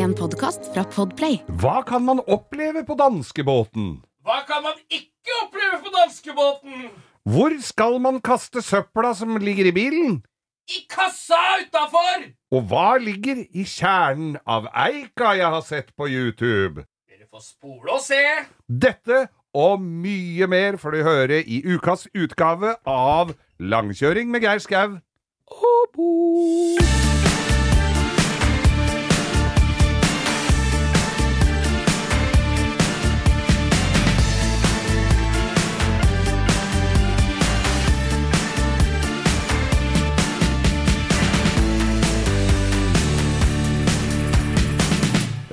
En podkast fra Podplay. Hva kan man oppleve på danskebåten? Hva kan man ikke oppleve på danskebåten? Hvor skal man kaste søpla som ligger i bilen? I kassa utafor! Og hva ligger i kjernen av eika jeg har sett på YouTube? Dere får spole og se. Dette og mye mer får du høre i ukas utgave av Langkjøring med Geir Skau. Og Bo.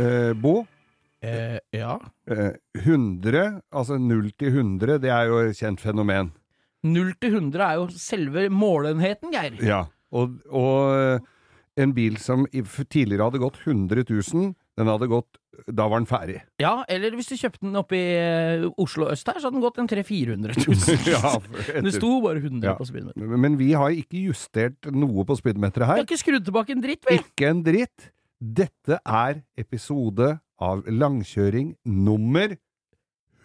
Eh, Bo, Eh, ja. eh, 100, altså 0 til 100, det er jo et kjent fenomen. 0 til 100 er jo selve målenheten, Geir. Ja, og, og eh, en bil som tidligere hadde gått 100 000, den hadde gått Da var den ferdig. Ja, eller hvis du kjøpte den oppe i eh, Oslo øst her, så hadde den gått en 300 000-400 000. Ja, Det sto bare 100 Ja. på speedometeret. Men vi har ikke justert noe på speedometeret Vi har ikke skrudd tilbake en dritt, vel? Ikke en dritt. Dette er episode av langkjøring nummer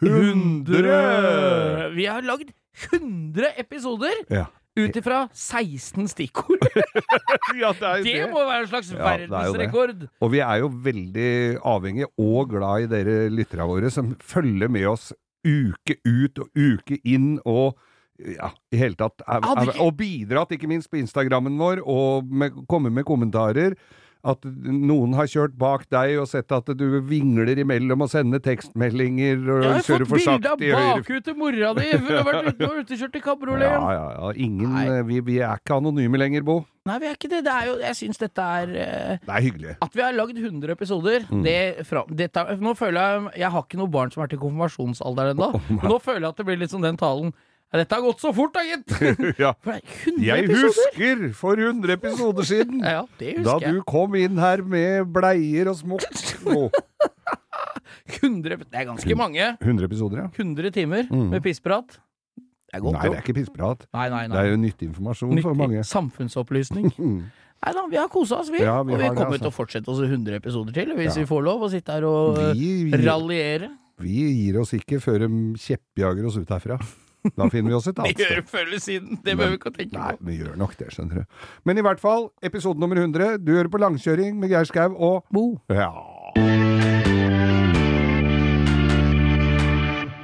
100! Vi har lagd 100 episoder Ja. ut ifra 16 stikkord. ja, det jo Det må være en slags Ja, det er det. verdensrekord. Og vi er jo veldig avhengige og glad i dere lytterne våre som følger med oss uke ut og uke inn og ja, i hele tatt er, er, Og bidratt, ikke minst på Instagrammen vår, og med, komme med kommentarer. At noen har kjørt bak deg og sett at du vingler imellom og sender tekstmeldinger og Jeg har kjører fått for bilde sakte av i høyre bakhuet til mora di! Hun du har vært ute og utekjørt i kabriolet. ja, ja, ja. Ingen, vi, vi er ikke anonyme lenger, Bo. Nei, vi er ikke det. det er jo, jeg syns dette er uh, Det er hyggelig. At vi har lagd 100 episoder Mm. det fra, dette, Nå føler jeg Jeg har ikke noe barn som er til konfirmasjonsalderen ennå. Oh, nå føler jeg at det blir litt som den talen. Dette har gått så fort, da, gitt! ja. For 100 Jeg husker for 100 episoder siden! Ja, det Da du kom inn her med bleier og smokk. og 100, det er ganske mange. 100 episoder, ja. 100 timer Mm. med pissprat. Det er godt, Nei, det er ikke pissprat. Nei, nei, Det er jo nyttig informasjon for mange. samfunnsopplysning. Mm. Nei da, vi har kosa oss, vi. Ja, vi og vi kommer altså. til å fortsette oss i 100 episoder til, hvis vi får lov å sitte her og Vi, raljere. vi gir oss ikke før de kjeppjager oss ut herfra. Da finner vi oss et Vi annet gjør sted. det før eller siden, det behøver vi ikke å tenke Nei, på. vi gjør nok det, skjønner du. Men i hvert fall, episode nummer 100. Du hører på langkjøring med Geir Skau og Bo. Ja.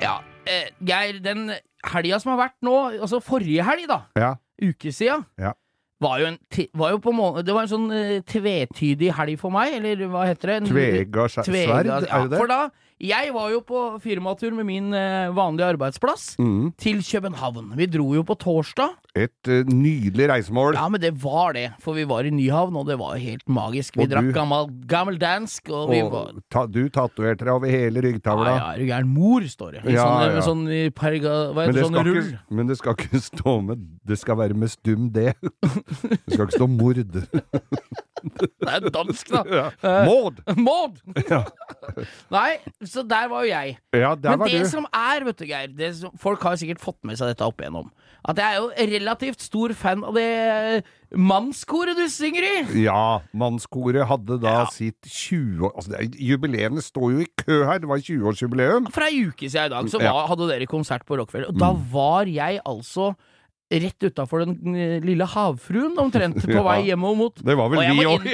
Ja, eh, Geir, den helga som har vært nå, altså forrige helg, da, Ja. uke sia, Ja. var jo en var jo på må Det var en sånn uh, tvetydig helg for meg, eller hva heter det? Tvega sverd, er det ja, det? For da Jeg var jo på firmatur med min eh, vanlige arbeidsplass Mm. til København. Vi dro jo på torsdag. Et uh, nydelig reisemål. Ja, men det var det, for vi var i Nyhavn, og det var helt magisk. Vi Og drakk du- gammel, dansk og vi var ta, du tatoverte deg over hele ryggtavla. ja, er du gæren? Mor, står det. I Ja, sånne, ja. sånn perga... Hva Men det? Sånn rull. ikke, men det skal ikke stå med Det skal være med stum D. Det skal ikke stå mord. Det er dansk, da. Ja. Eh, Maud! Maud! Ja. Nei, så der var jo jeg. Ja, der Men var det du. som er, vet du, Geir det som, Folk har jo sikkert fått med seg dette opp igjennom. At jeg er jo relativt stor fan av det mannskoret du synger i. Ja, mannskoret hadde da Ja. sitt 20 år altså, det er- Jubileene står jo i kø her. Det var 20-årsjubileum. For ei uke siden i dag så Ja. hadde dere konsert på Rockefeller, og da var jeg altså rett utafor den eh, lille havfruen omtrent på Ja. vei hjemover mot Det var vel vi òg.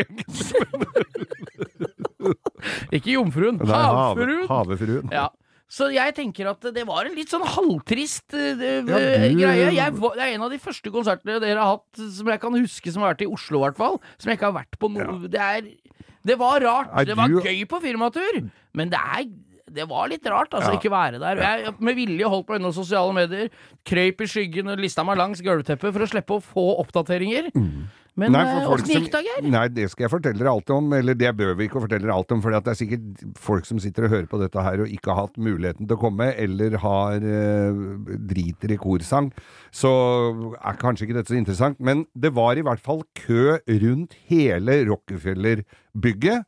Ikke jomfruen, havfruen! Havefruen. Ja. Så jeg tenker at det var en litt sånn halvtrist eh, eh, Ja, du- greie. Jeg det er en av de første konsertene dere har hatt som jeg kan huske som har vært i Oslo, i hvert fall. Som jeg ikke har vært på noe Det er Det var rart. Er det var du- gøy på firmatur, men det er det var litt rart, altså, Ja. ikke være der. Jeg med vilje holdt på unna sosiale medier, krøyp i skyggen og lista meg langs gulvteppet for å slippe å få oppdateringer. Men Mm. Nei, for eh, folk åssen som- gikk det, Geir? Nei, det skal jeg fortelle dere alt om. Eller det bør vi ikke fortelle dere alt om, for det er sikkert folk som sitter og hører på dette her og ikke har hatt muligheten til å komme, eller har eh, driter i korsang. Så er kanskje ikke dette så interessant. Men det var i hvert fall kø rundt hele Rockefeller-bygget.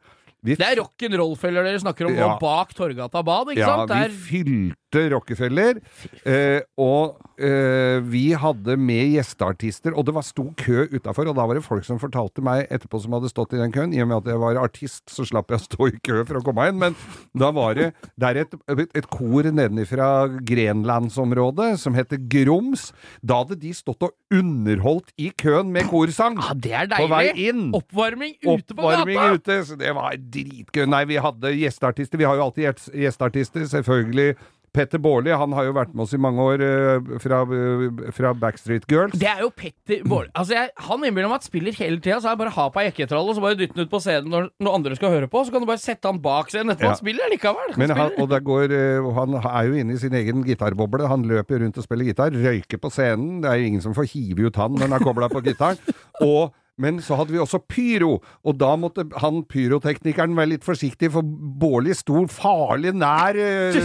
Vi Det er rock'n'roll-feller dere snakker om Ja. nå bak Torgata bad, ikke ja, sant? vi Der, fylte Rockefeller. Eh, og eh, vi hadde med gjesteartister, og det var stor kø utafor. Og da var det folk som fortalte meg etterpå som hadde stått i den køen. I og med at jeg var artist, så slapp jeg å stå i kø for å komme inn. Men da var det Det er et, et, kor nedenifra Grenlandsområdet som heter Grums. Da hadde de stått og underholdt i køen med korsang. Ja, det er På vei inn. Oppvarming ute på Oppvarming gata! ute, så det var dritgøy. Nei, vi hadde gjesteartister. Vi har jo alltid gjest- gjesteartister. Selvfølgelig Petter Baarli. Han har jo vært med oss i mange år eh, fra, eh, fra Backstreet Girls. Det er jo Petter Baarli. Altså, jeg, han innbiller meg at spiller hele tida, så er det bare ha på ekketrall og så bare dytte den ut på scenen når, når andre skal høre på. Så kan du bare sette han bak scenen etterpå. Ja. Han spiller likevel. Han Men han, spiller. og det går, eh, han er jo inne i sin egen gitarboble. Han løper rundt og spiller gitar, røyker på scenen. Det er jo ingen som får hive ut han når han er kobla på gitaren. Og men så hadde vi også pyro, og da måtte han pyroteknikeren være litt forsiktig, for Bårli sto farlig nær eh,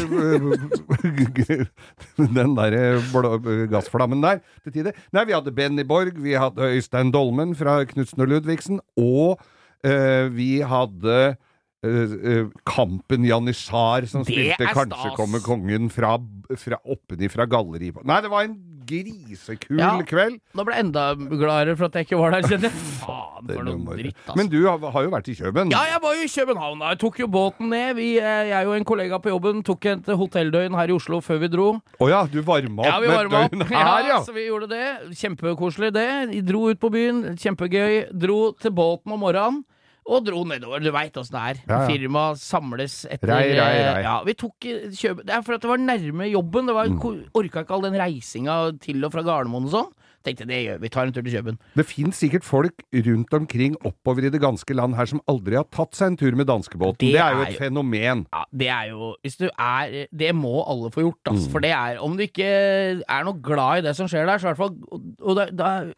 den derre blå- gassflammen der til tider. Nei, vi hadde Benny Borg, vi hadde Øystein Dolmen fra Knutsen og Ludvigsen, og eh, vi hadde eh, eh, Kampen Janitsjar, som Det spilte 'Kanskje kommer kongen' fra, fra oppenifra galleriet. Nei, det var en grisekul Ja. kveld. Nå ble jeg enda gladere for at jeg ikke var der, kjenner jeg. Faen, for noe dritt, altså. Men du har, har jo vært i Køben Ja, jeg var jo i København. da. Jeg tok jo båten ned. Vi, eh, jeg og en kollega på jobben tok et hotelldøgn her i Oslo før vi dro. Å ja, du varma opp Ja, vi varma opp. her, ja. så vi gjorde det. Kjempekoselig, det. Vi dro ut på byen. Kjempegøy. Dro til båten om morgenen. Og dro nedover. Du veit åssen det er. Ja, ja. Firma samles etter Rei, rei, eh, rei. Ja, vi tok eh, kjøp... Det er for at det var nærme jobben. Det var, Mm. Orka ikke all den reisinga til og fra Gardermoen og sånn. Tenkte det gjør vi. Tar en tur til Kjøben. Det fins sikkert folk rundt omkring oppover i det ganske land her som aldri har tatt seg en tur med danskebåten. Det, Det er jo et jo- fenomen. Ja, det er jo Hvis du er Det må alle få gjort, Mm. For det er Om du ikke er noe glad i det som skjer der, så i hvert fall Og, og da, er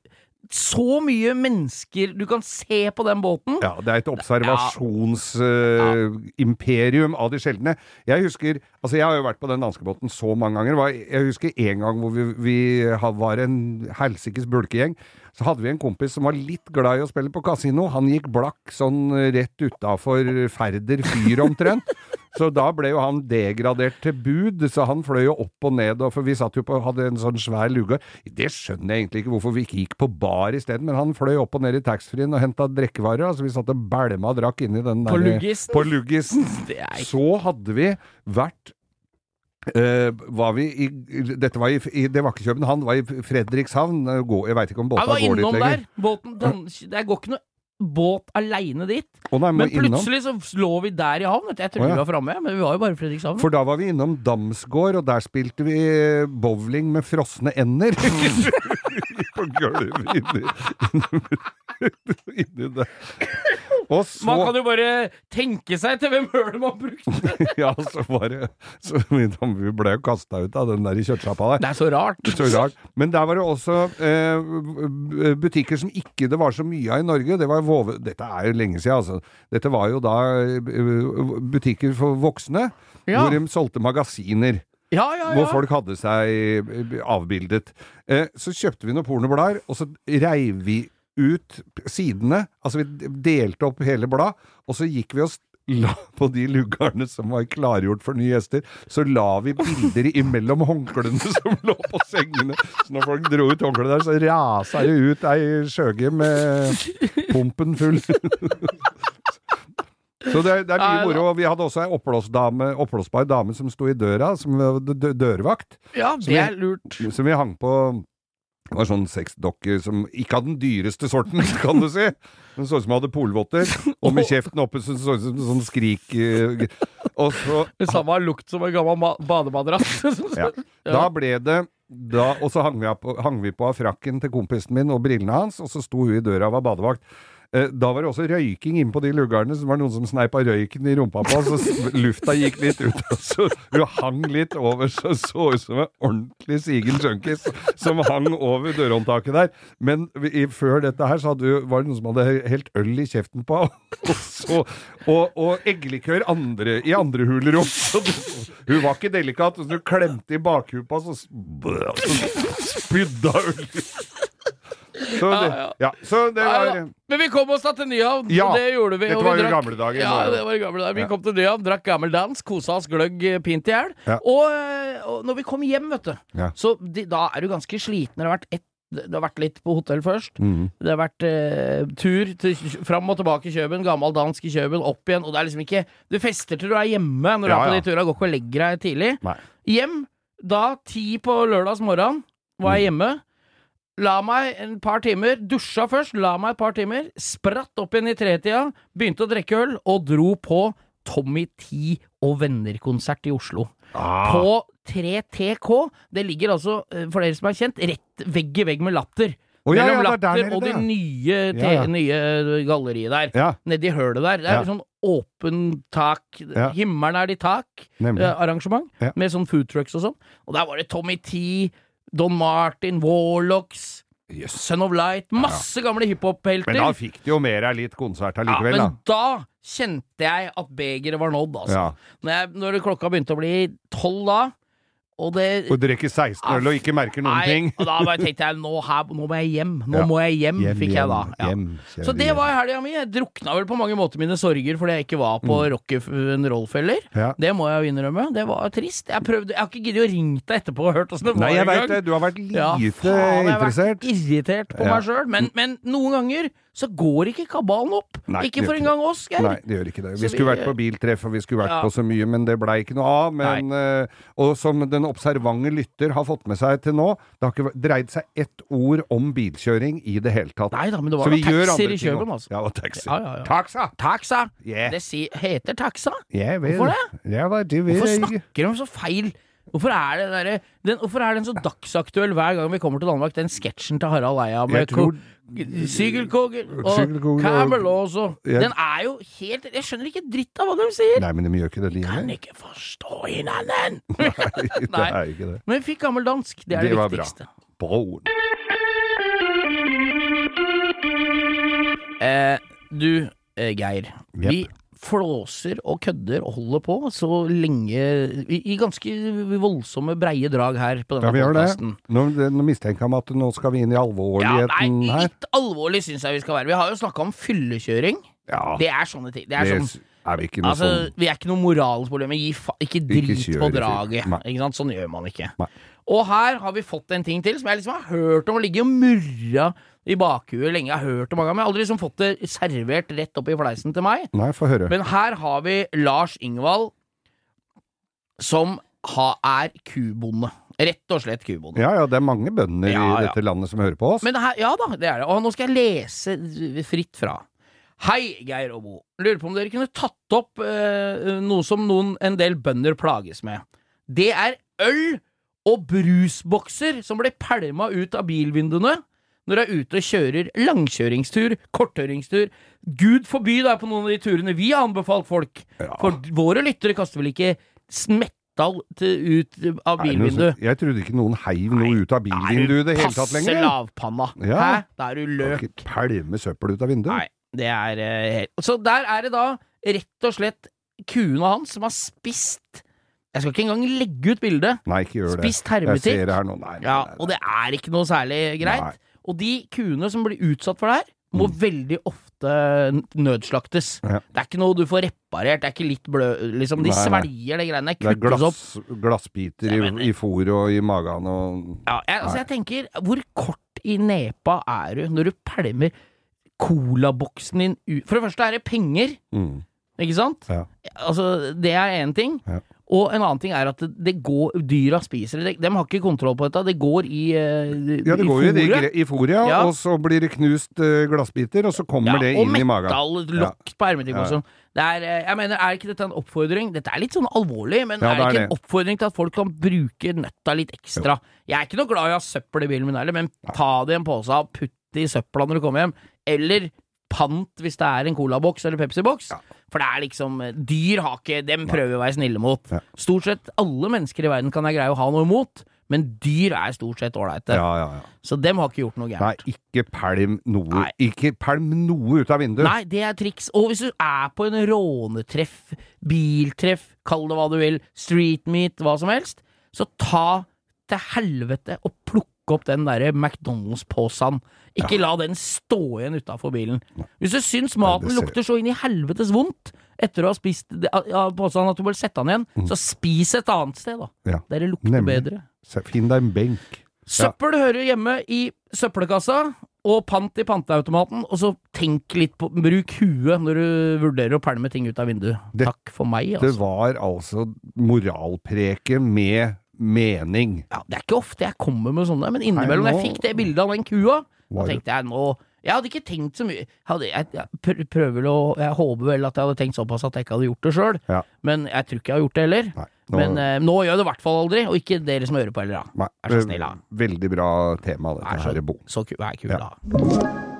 så mye mennesker du kan se på den båten. Ja, det er et observasjonsimperium av de sjeldne. Jeg husker Altså, jeg har jo vært på den danskebåten så mange ganger. Jeg husker en gang hvor vi, vi var en helsikes bulkegjeng. Så hadde vi en kompis som var litt glad i å spille på kasino. Han gikk blakk sånn rett utafor Færder fyr omtrent. Så da ble jo han degradert til bud, så han fløy jo opp og ned, og for vi satt jo på, hadde en sånn svær luge. Det skjønner jeg egentlig ikke hvorfor vi ikke gikk på bar isteden, men han fløy opp og ned i taxfree-en og henta drikkevarer, altså vi satt og bælma og drakk inni den På der- luggisen? På luggisen. Er Så hadde vi vært Uh, var vi i, dette var i, i Det var ikke København, det var i Fredrikshavn. Gå, jeg veit ikke om båta Jeg var Han var innom der. Båten den, Det går ikke noe båt aleine dit. Oh, nei, men Men innom. plutselig så lå vi der i havn. Jeg trodde oh, ja. vi var framme, men vi var jo bare i Fredrikshavn. For da var vi innom Damsgård, og der spilte vi eh, bowling med frosne ender. På gulvet inni, inni der. Så Man kan jo bare tenke seg til hvem hølet man brukte. Ja, så var det så Vi ble jo kasta ut av den der i kjøttsjappa der. Det er så rart. Så rart. Men der var det også eh, butikker som ikke det var så mye av i Norge. Det var Vove... Dette er jo lenge siden, altså. Dette var jo da eh, butikker for voksne, Ja. hvor de solgte magasiner. Ja, ja, Hvor folk hadde seg eh, avbildet. Eh, Så kjøpte vi noen pornoblader, og så reiv vi ut sidene. Altså vi delte opp hele blad, og så gikk vi og la på de luggerne som var klargjort for nye gjester, så la vi bilder imellom håndklærne som lå på sengene. Så når folk dro ut håndkleet der, så rasa det ut ei skjøge med pumpen full. Så det, det er mye moro. Og Vi hadde også ei oppblåsbar dame som sto i døra, som dørvakt. Ja, det er lurt. Som vi hang på Det var sånn sexdokke som ikke hadde den dyreste sorten, kan du si. Den så ut som den hadde polvotter, og med kjeften oppe så så ut som sånn skrik eh, Og så Det samme har lukt som en gammel ma- bademadrass. ja. Da ble det da, Og så hang vi, på, hang vi på av frakken til kompisen min og brillene hans, og så sto hun i døra og var badevakt. Eh, Da var det også røyking inne på de luggerne så det var noen som sneipa røyken i rumpa på så lufta gikk litt ut, og så hun hang litt over, så så ut som en ordentlig sigen junkies som hang over dørhåndtaket der. Men i, før dette her, så hadde, var det noen som hadde helt øl i kjeften på og, så, og, og eggelikør andre, i andre hulrom. Så hun var ikke delikat, så hun klemte i bakhupa, så, så spydda øl. Så det, ja, så det var ja. Men vi kom oss da til Nyhavn, Ja, det gjorde vi. dette var jo gamle dager Ja, det var gamle dager. Vi Ja. kom til Nyhavn, drakk gammel dans, kosa oss gløgg eh, pint i hjel. Ja. Og, eh, og når vi kom hjem, vet du, Ja. så de, da er du ganske sliten. Det har vært ett det har vært litt på hotell først. Mm. Det har vært eh, tur til, fram og tilbake i Kjøben, gammel dansk i Kjøben, opp igjen. Og det er liksom ikke Du fester til du er hjemme når du Ja, er på ja. de turene. Går ikke og legger deg tidlig. Nei. Hjem da ti på lørdags morgen var Mm. jeg hjemme. La meg en par timer, dusja først, la meg et par timer, spratt opp igjen i tretida, begynte å drikke øl, og dro på Tommy T og venner-konsert i Oslo. Ah, På 3TK. Det ligger altså, eh, for dere som er kjent, rett vegg i vegg med Latter. Oh, ja, Mellom ja, er Latter nede, og det nye, Ja, nye galleriet der. ja, Nedi hølet der. Det er sånn åpen tak, himmelen er ditt tak, nemlig. eh, med sånn food trucks og sånn. Og der var det Tommy T, Don Martin, Warlocks, yes. Son of Light, masse gamle hiphop-helter. Men da fikk de jo mer av litt konsert ja, allikevel, men da kjente jeg at begeret var nådd, altså. Ja. Når, jeg, når klokka begynte å bli tolv da, og det Og drikker 16 øl og ikke merker noen Nei, ting. og da bare tenkte jeg nå, her, nå må jeg hjem. Nå Ja. må jeg hjem, Hjem, fikk jeg da. Ja. hjem, Så det var helga mi. Jeg drukna vel på mange måter mine sorger fordi jeg ikke var på Rockefeller. Mm. Ja. Det må jeg jo innrømme. Det var trist. Jeg, prøvde, jeg har ikke giddet å ringe deg etterpå og hørt åssen det var Nei, jeg veit det. Du har vært lite faen, jeg har vært irritert på meg sjøl. Men, men noen ganger så går ikke kabalen opp. Nei, ikke for engang en gang oss, Geir. Nei, det gjør ikke det. Så Vi skulle vi- vært på biltreff, og vi skulle vært Ja. på så mye, men det blei ikke noe av. Men, uh, og som den observante lytter har fått med seg til nå, det har ikke dreid seg ett ord om bilkjøring i det hele tatt. Nei da, men det var jo taxier i Kjøben, altså. Ja, og taxi. Ja, ja, ja. Taxa! Taxa. Yeah. Det si, heter taxa. Jeg. Hvorfor det? Ja, hva du vil. Hvorfor snakker de så feil? Hvorfor er, det der, den, hvorfor er den så dagsaktuell hver gang vi kommer til Danmark, den sketsjen til Harald Eia med tror- Sygelkoger og Sygelkoger og- Camelot Jeg- Den er jo helt Jeg skjønner ikke dritt av hva de sier! Nei, men de gjør ikke det de Kan ikke forstå det Nei. er ikke det. Men vi fikk gammel dansk, det er det, Det var bra. viktigste. Broen. Eh, du, eh, Geir. Yep. Vi flåser og kødder og holder på så lenge I, i ganske voldsomme, breie drag her på Ja, denne det. podkasten. Nå, nå mistenker jeg meg at nå skal vi inn i alvorligheten Ja, nei, litt alvorlig syns jeg vi skal være. Vi har jo snakka om fyllekjøring. Ja, Det er sånne ting. Det er det sånn er vi ikke Altså, sånn vi er ikke noe moralsk problem, ikke drit kjør på draget. Ikke sant? Sånn gjør man ikke. Nei. Og her har vi fått en ting til som jeg liksom har hørt om og ligger og murra i bakhuet lenge. Jeg har hørt det mange men jeg har aldri liksom fått det servert rett opp i fleisen til meg. Nei, få høre. Men her har vi Lars Ingvald, som ha, er kubonde. Rett og slett kubonde. Ja, ja, det er mange bønder Ja, i ja. dette landet som hører på oss. Men her, ja da, det er det. Og nå skal jeg lese fritt fra. Hei, Geir og Bo. Lurer på om dere kunne tatt opp eh, noe som noen, en del bønder plages med. Det er øl og brusbokser som blir pælma ut av bilvinduene når du er ute og kjører langkjøringstur, kortkjøringstur. Gud forby er på noen av de turene vi har anbefalt folk. Ja. For våre lyttere kaster vel ikke smettall ut av bilvinduet? Jeg trodde ikke noen heiv noe ut av bilvinduet i det hele tatt Passe lenger. lavpanna. Ja. Hæ? Da er du Kan løk. Ikke pælme søppel ut av vinduet. Nei, det er eh, helt Så der er det da rett og slett kuene hans som har spist Jeg skal ikke engang legge ut bildet. Nei, ikke gjør det. Spist hermetikk. Jeg ser det her nå. Nei, nei, Ja, nei, og det er ikke noe særlig greit. Nei. Og de kuene som blir utsatt for det her, må Mm. veldig ofte nødslaktes. Ja. Det er ikke noe du får reparert, det er ikke litt blø... Liksom, de Nei, nei. svelger de greiene, Det er glass, glassbiter i, i fôr og i magen og Ja, jeg, altså jeg tenker, hvor kort i nepa er du når du pælmer colaboksen din ut For det første er det penger, mm. ikke sant? Ja. Altså, det er én ting. Ja. Og en annen ting er at det, det går Dyra spiser det. De, har ikke kontroll på dette. Det går i uh, Ja, det går i, det, fôret. gre- i fôret, ja, Ja. og så blir det knust uh, glassbiter, og så kommer det inn i magen. metall, lokk på hermetikk Ja. og sånn. Det er, eh, jeg mener, er ikke dette en oppfordring? Dette er litt sånn alvorlig, men Ja, er det det ikke en oppfordring til at folk kan bruke nøtta litt ekstra? Jeg er ikke noe glad i å ha søppel i bilen min heller, men ta det i en pose og putt det i søpla når du kommer hjem. Eller pant hvis det er en colaboks eller Pepsi-boks. Ja. For det er liksom Dyr har ikke Dem prøver vi å være snille mot. Ja. Stort sett alle mennesker i verden kan jeg greie å ha noe imot, men dyr er stort sett ålreite. Ja, ja, ja. Så dem har ikke gjort noe Nei, ikke pælm noe. Ikke pælm noe ut av vinduet. Nei, det er triks. Og hvis du er på en rånetreff, biltreff, kall det hva du vil, street meet, hva som helst, så ta til helvete og plukk opp den derre McDonald's-posen. Ikke la den stå igjen utafor bilen. Hvis du syns maten det lukter så inn i helvetes vondt etter å ha spist ja, at du bør sette den igjen, så spis et annet sted, da. Mm. Ja. Der det lukter Nemlig. bedre. Finn deg en benk. Søppel hører hjemme i søppelkassa, og pant i panteautomaten, og så tenk litt på Bruk huet når du vurderer å pælme ting ut av vinduet. Det- Takk for meg, altså. Det var altså moralpreke med mening. Ja, det er ikke ofte jeg kommer med sånne, men innimellom jeg fikk det bildet av den kua, da tenkte jeg nå Jeg hadde ikke tenkt så mye. Jeg, jeg, jeg prøver å Jeg håper vel at jeg hadde tenkt såpass at jeg ikke hadde gjort det sjøl, Ja. men jeg tror ikke jeg har gjort det heller. Nei, nå- Men eh, nå gjør jeg det i hvert fall aldri, og ikke dere som hører på heller, da. Nei, Vær så snill, da. Veldig bra tema, dette så, her, Bo. så så kul, er kul, Ja. da.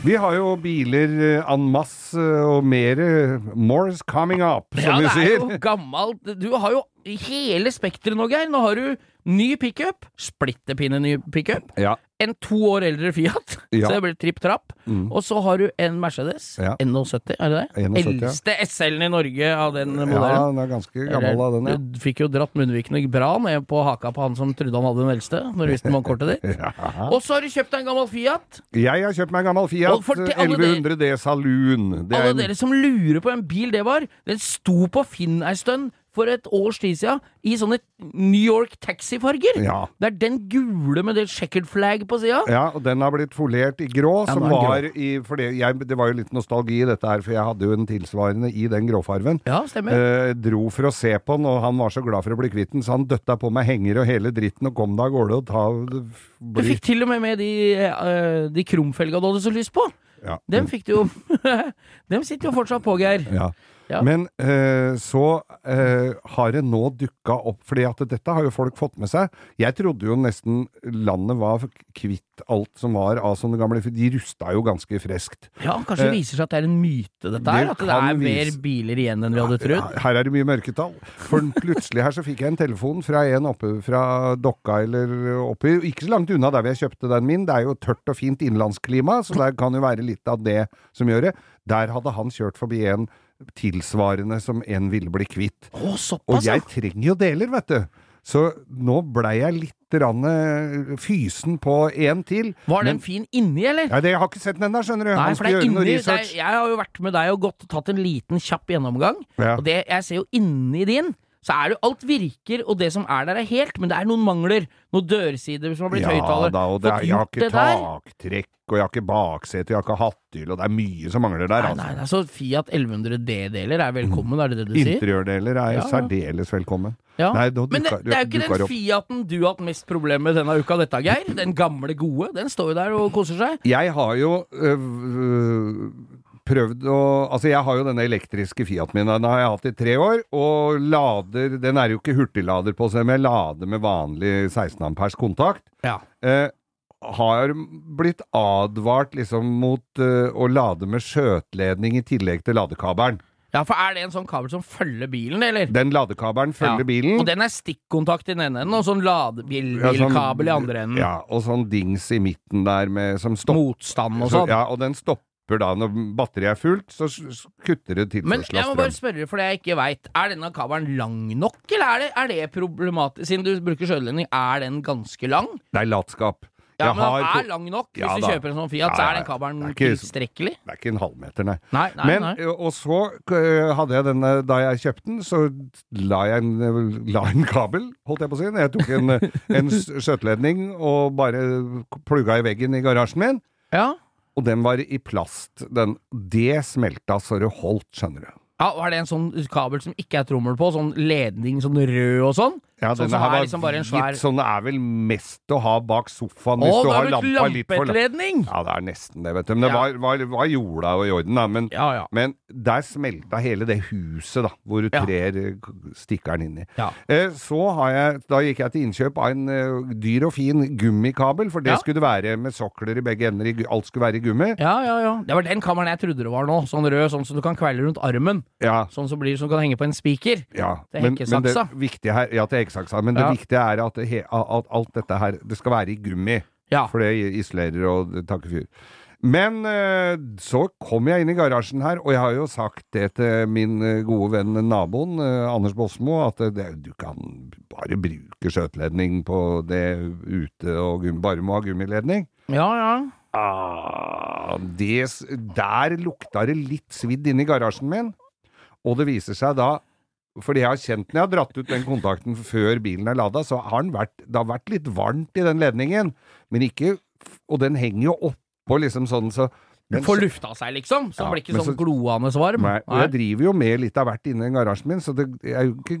Vi har jo biler eh, en masse og mer. More's coming up, som Ja, vi det er jo gammelt. Du har jo hele spekteret nå, Geir. Nå har du ny pickup, splitter pinne ny pickup, Ja. En to år eldre Fiat, Ja. så det blir tripp trapp, Mm. og så har du en Mercedes, Ja. NO70, er det det? 71, ja. Eldste SL-en i Norge av den modellen. ja, den er ganske gammel av den, ja. Du fikk jo dratt munnvikene bra ned på haka på han som trodde han hadde den eldste, når du visste vannkortet ditt. Og så har du kjøpt deg en gammel Fiat. Jeg har kjøpt meg en gammel Fiat Og for til alle 1100 D Saloon. Det Alle en- dere som lurer på en bil det var, den sto på Finn ei stund for et års tid siden i sånne New York taxifarger. Ja. Det er den gule med det checkered flag på sida. Ja, og den har blitt folert i grå, Ja, som var grå. i For det, jeg, det var jo litt nostalgi i dette her, for jeg hadde jo en tilsvarende i den gråfarven. Ja, stemmer. Eh, dro for å se på den, og han var så glad for å bli kvitt den, så han døtta på meg henger og hele dritten og kom da av gårde og ta Du fikk til og med med de, uh, de krumfelga du hadde så lyst på. ja. Dem fikk du jo Dem sitter jo fortsatt på, Geir. Ja. Ja. Men eh, så eh, har det nå dukka opp, fordi at dette har jo folk fått med seg. Jeg trodde jo nesten landet var kvitt alt som var av sånne gamle For de rusta jo ganske freskt. Ja, kanskje det Eh, viser seg at det er en myte, dette her? det At det er mer biler igjen enn vi hadde trodd? Her er det mye mørketall. For plutselig her så fikk jeg en telefon fra en oppe fra Dokka eller oppi Ikke så langt unna der vi kjøpte den min. Det er jo tørt og fint innlandsklima, så det kan jo være litt av det som gjør det. Der hadde han kjørt forbi en tilsvarende som en ville bli kvitt. Å, Og såpass, ja. jeg trenger jo deler, vet du. Så nå blei jeg litt rann, eh, fysen på en til. Var den Men- fin inni, eller? Ja, det, jeg har ikke sett den ennå, skjønner du. Nei, for det er inni er. Jeg har jo vært med deg og gått tatt en liten kjapp gjennomgang. Ja. Og det, jeg ser jo inni din, så er det alt virker, og det som er der er helt, men det er noen mangler. Noen dørsider som har blitt Ja høyttaler. da, og det er, jeg har ikke taktrekk, og jeg har ikke baksete, jeg har ikke hatthylle, og det er mye som mangler der, Nei, altså. nei, nei, så Fiat 1100 D-deler er velkommen, er det det du sier? Interiørdeler er Ja. særdeles velkommen. Ja. Nei, nå Men det, dukker- det er jo ikke den. Fiaten du har hatt mest problemer med denne uka, dette, Geir. Den gamle, gode. Den står jo der og koser seg. Jeg har jo øh, øh, prøvd å Altså, jeg har jo denne elektriske Fiat min, den har jeg hatt i tre år, og lader Den er jo ikke hurtiglader på seg, men jeg lader med vanlig 16 ampers kontakt. Ja. Eh, har blitt advart liksom mot øh, å lade med skjøtledning i tillegg til ladekabelen. ja, for er det en sånn kabel som følger bilen, eller? Den ladekabelen følger Ja. bilen. Og den er stikkontakt i den ene enden, og sånn Ja, sånn- ladebilkabel i andre enden. Ja, og sånn dings i midten der med, som stopper Motstand og så, sånn. Ja, og den stopper da når batteriet er fullt, så kutter det tilførselen av strøm. Men jeg må bare spørre, for det jeg ikke veit. Er denne kabelen lang nok, eller er det, er det problematisk? Siden du bruker skjøteledning, er den ganske lang? Det er latskap. Ja, men den er lang nok. Hvis Ja du kjøper en sånn Fiat, så er den kabelen tilstrekkelig? Det er ikke en halvmeter, nei. Nei, nei, Men, nei. og så hadde jeg denne Da jeg kjøpte den, så la jeg en, la en kabel, holdt jeg på å si. Jeg tok en, en skjøteledning og bare plugga i veggen i garasjen min. Ja. Og den var i plast. Den, det smelta så det holdt, skjønner du. ja, Var det en sånn kabel som ikke er trommel på? Sånn ledning, sånn rød og sånn? Ja, Sånn som her er var liksom bare en svær- sånn det er vel mest å ha bak sofaen hvis du har lampa litt for langt. Ja, det er nesten det, vet du. Men det Ja. var, var, var jorda og i orden, da. Men, Ja, ja. men der smelta hele det huset, da, hvor du trer eh, stikkeren inn i. Eh, så har jeg, da gikk jeg til innkjøp av en uh, dyr og fin gummikabel, for det skulle det være med sokler i begge ender. Alt skulle være i gummi. Ja, ja, ja. Det var den kabelen jeg trodde det var nå. Sånn rød, sånn som du kan kvele rundt armen. Ja, Sånn som blir som kan henge på en spiker. ja. Til Men, men det viktige her Ja, til hekkesaksa. Men det Ja. viktige er at, det, he- at alt dette her Det skal være i gummi. Ja. For det isolerer og takker fyr. Men eh, så kom jeg inn i garasjen her, og jeg har jo sagt det til min eh, gode venn naboen, eh, Anders Bosmo, at det, du kan bare bruke skjøteledning på det ute, og bare må ha gummiledning. Ja, ja. Ah, det, der lukta det litt svidd inni garasjen min, og det viser seg da fordi jeg har kjent når jeg har dratt ut den kontakten før bilen er lada, så har den vært, det har vært litt varmt i den ledningen, men ikke Og den henger jo oppå liksom sånn så men Får lufta seg, liksom. Så Ja, blir ikke sånn så- gloende varm. Nei, og jeg driver jo med litt av hvert inne i garasjen min, så det er jo ikke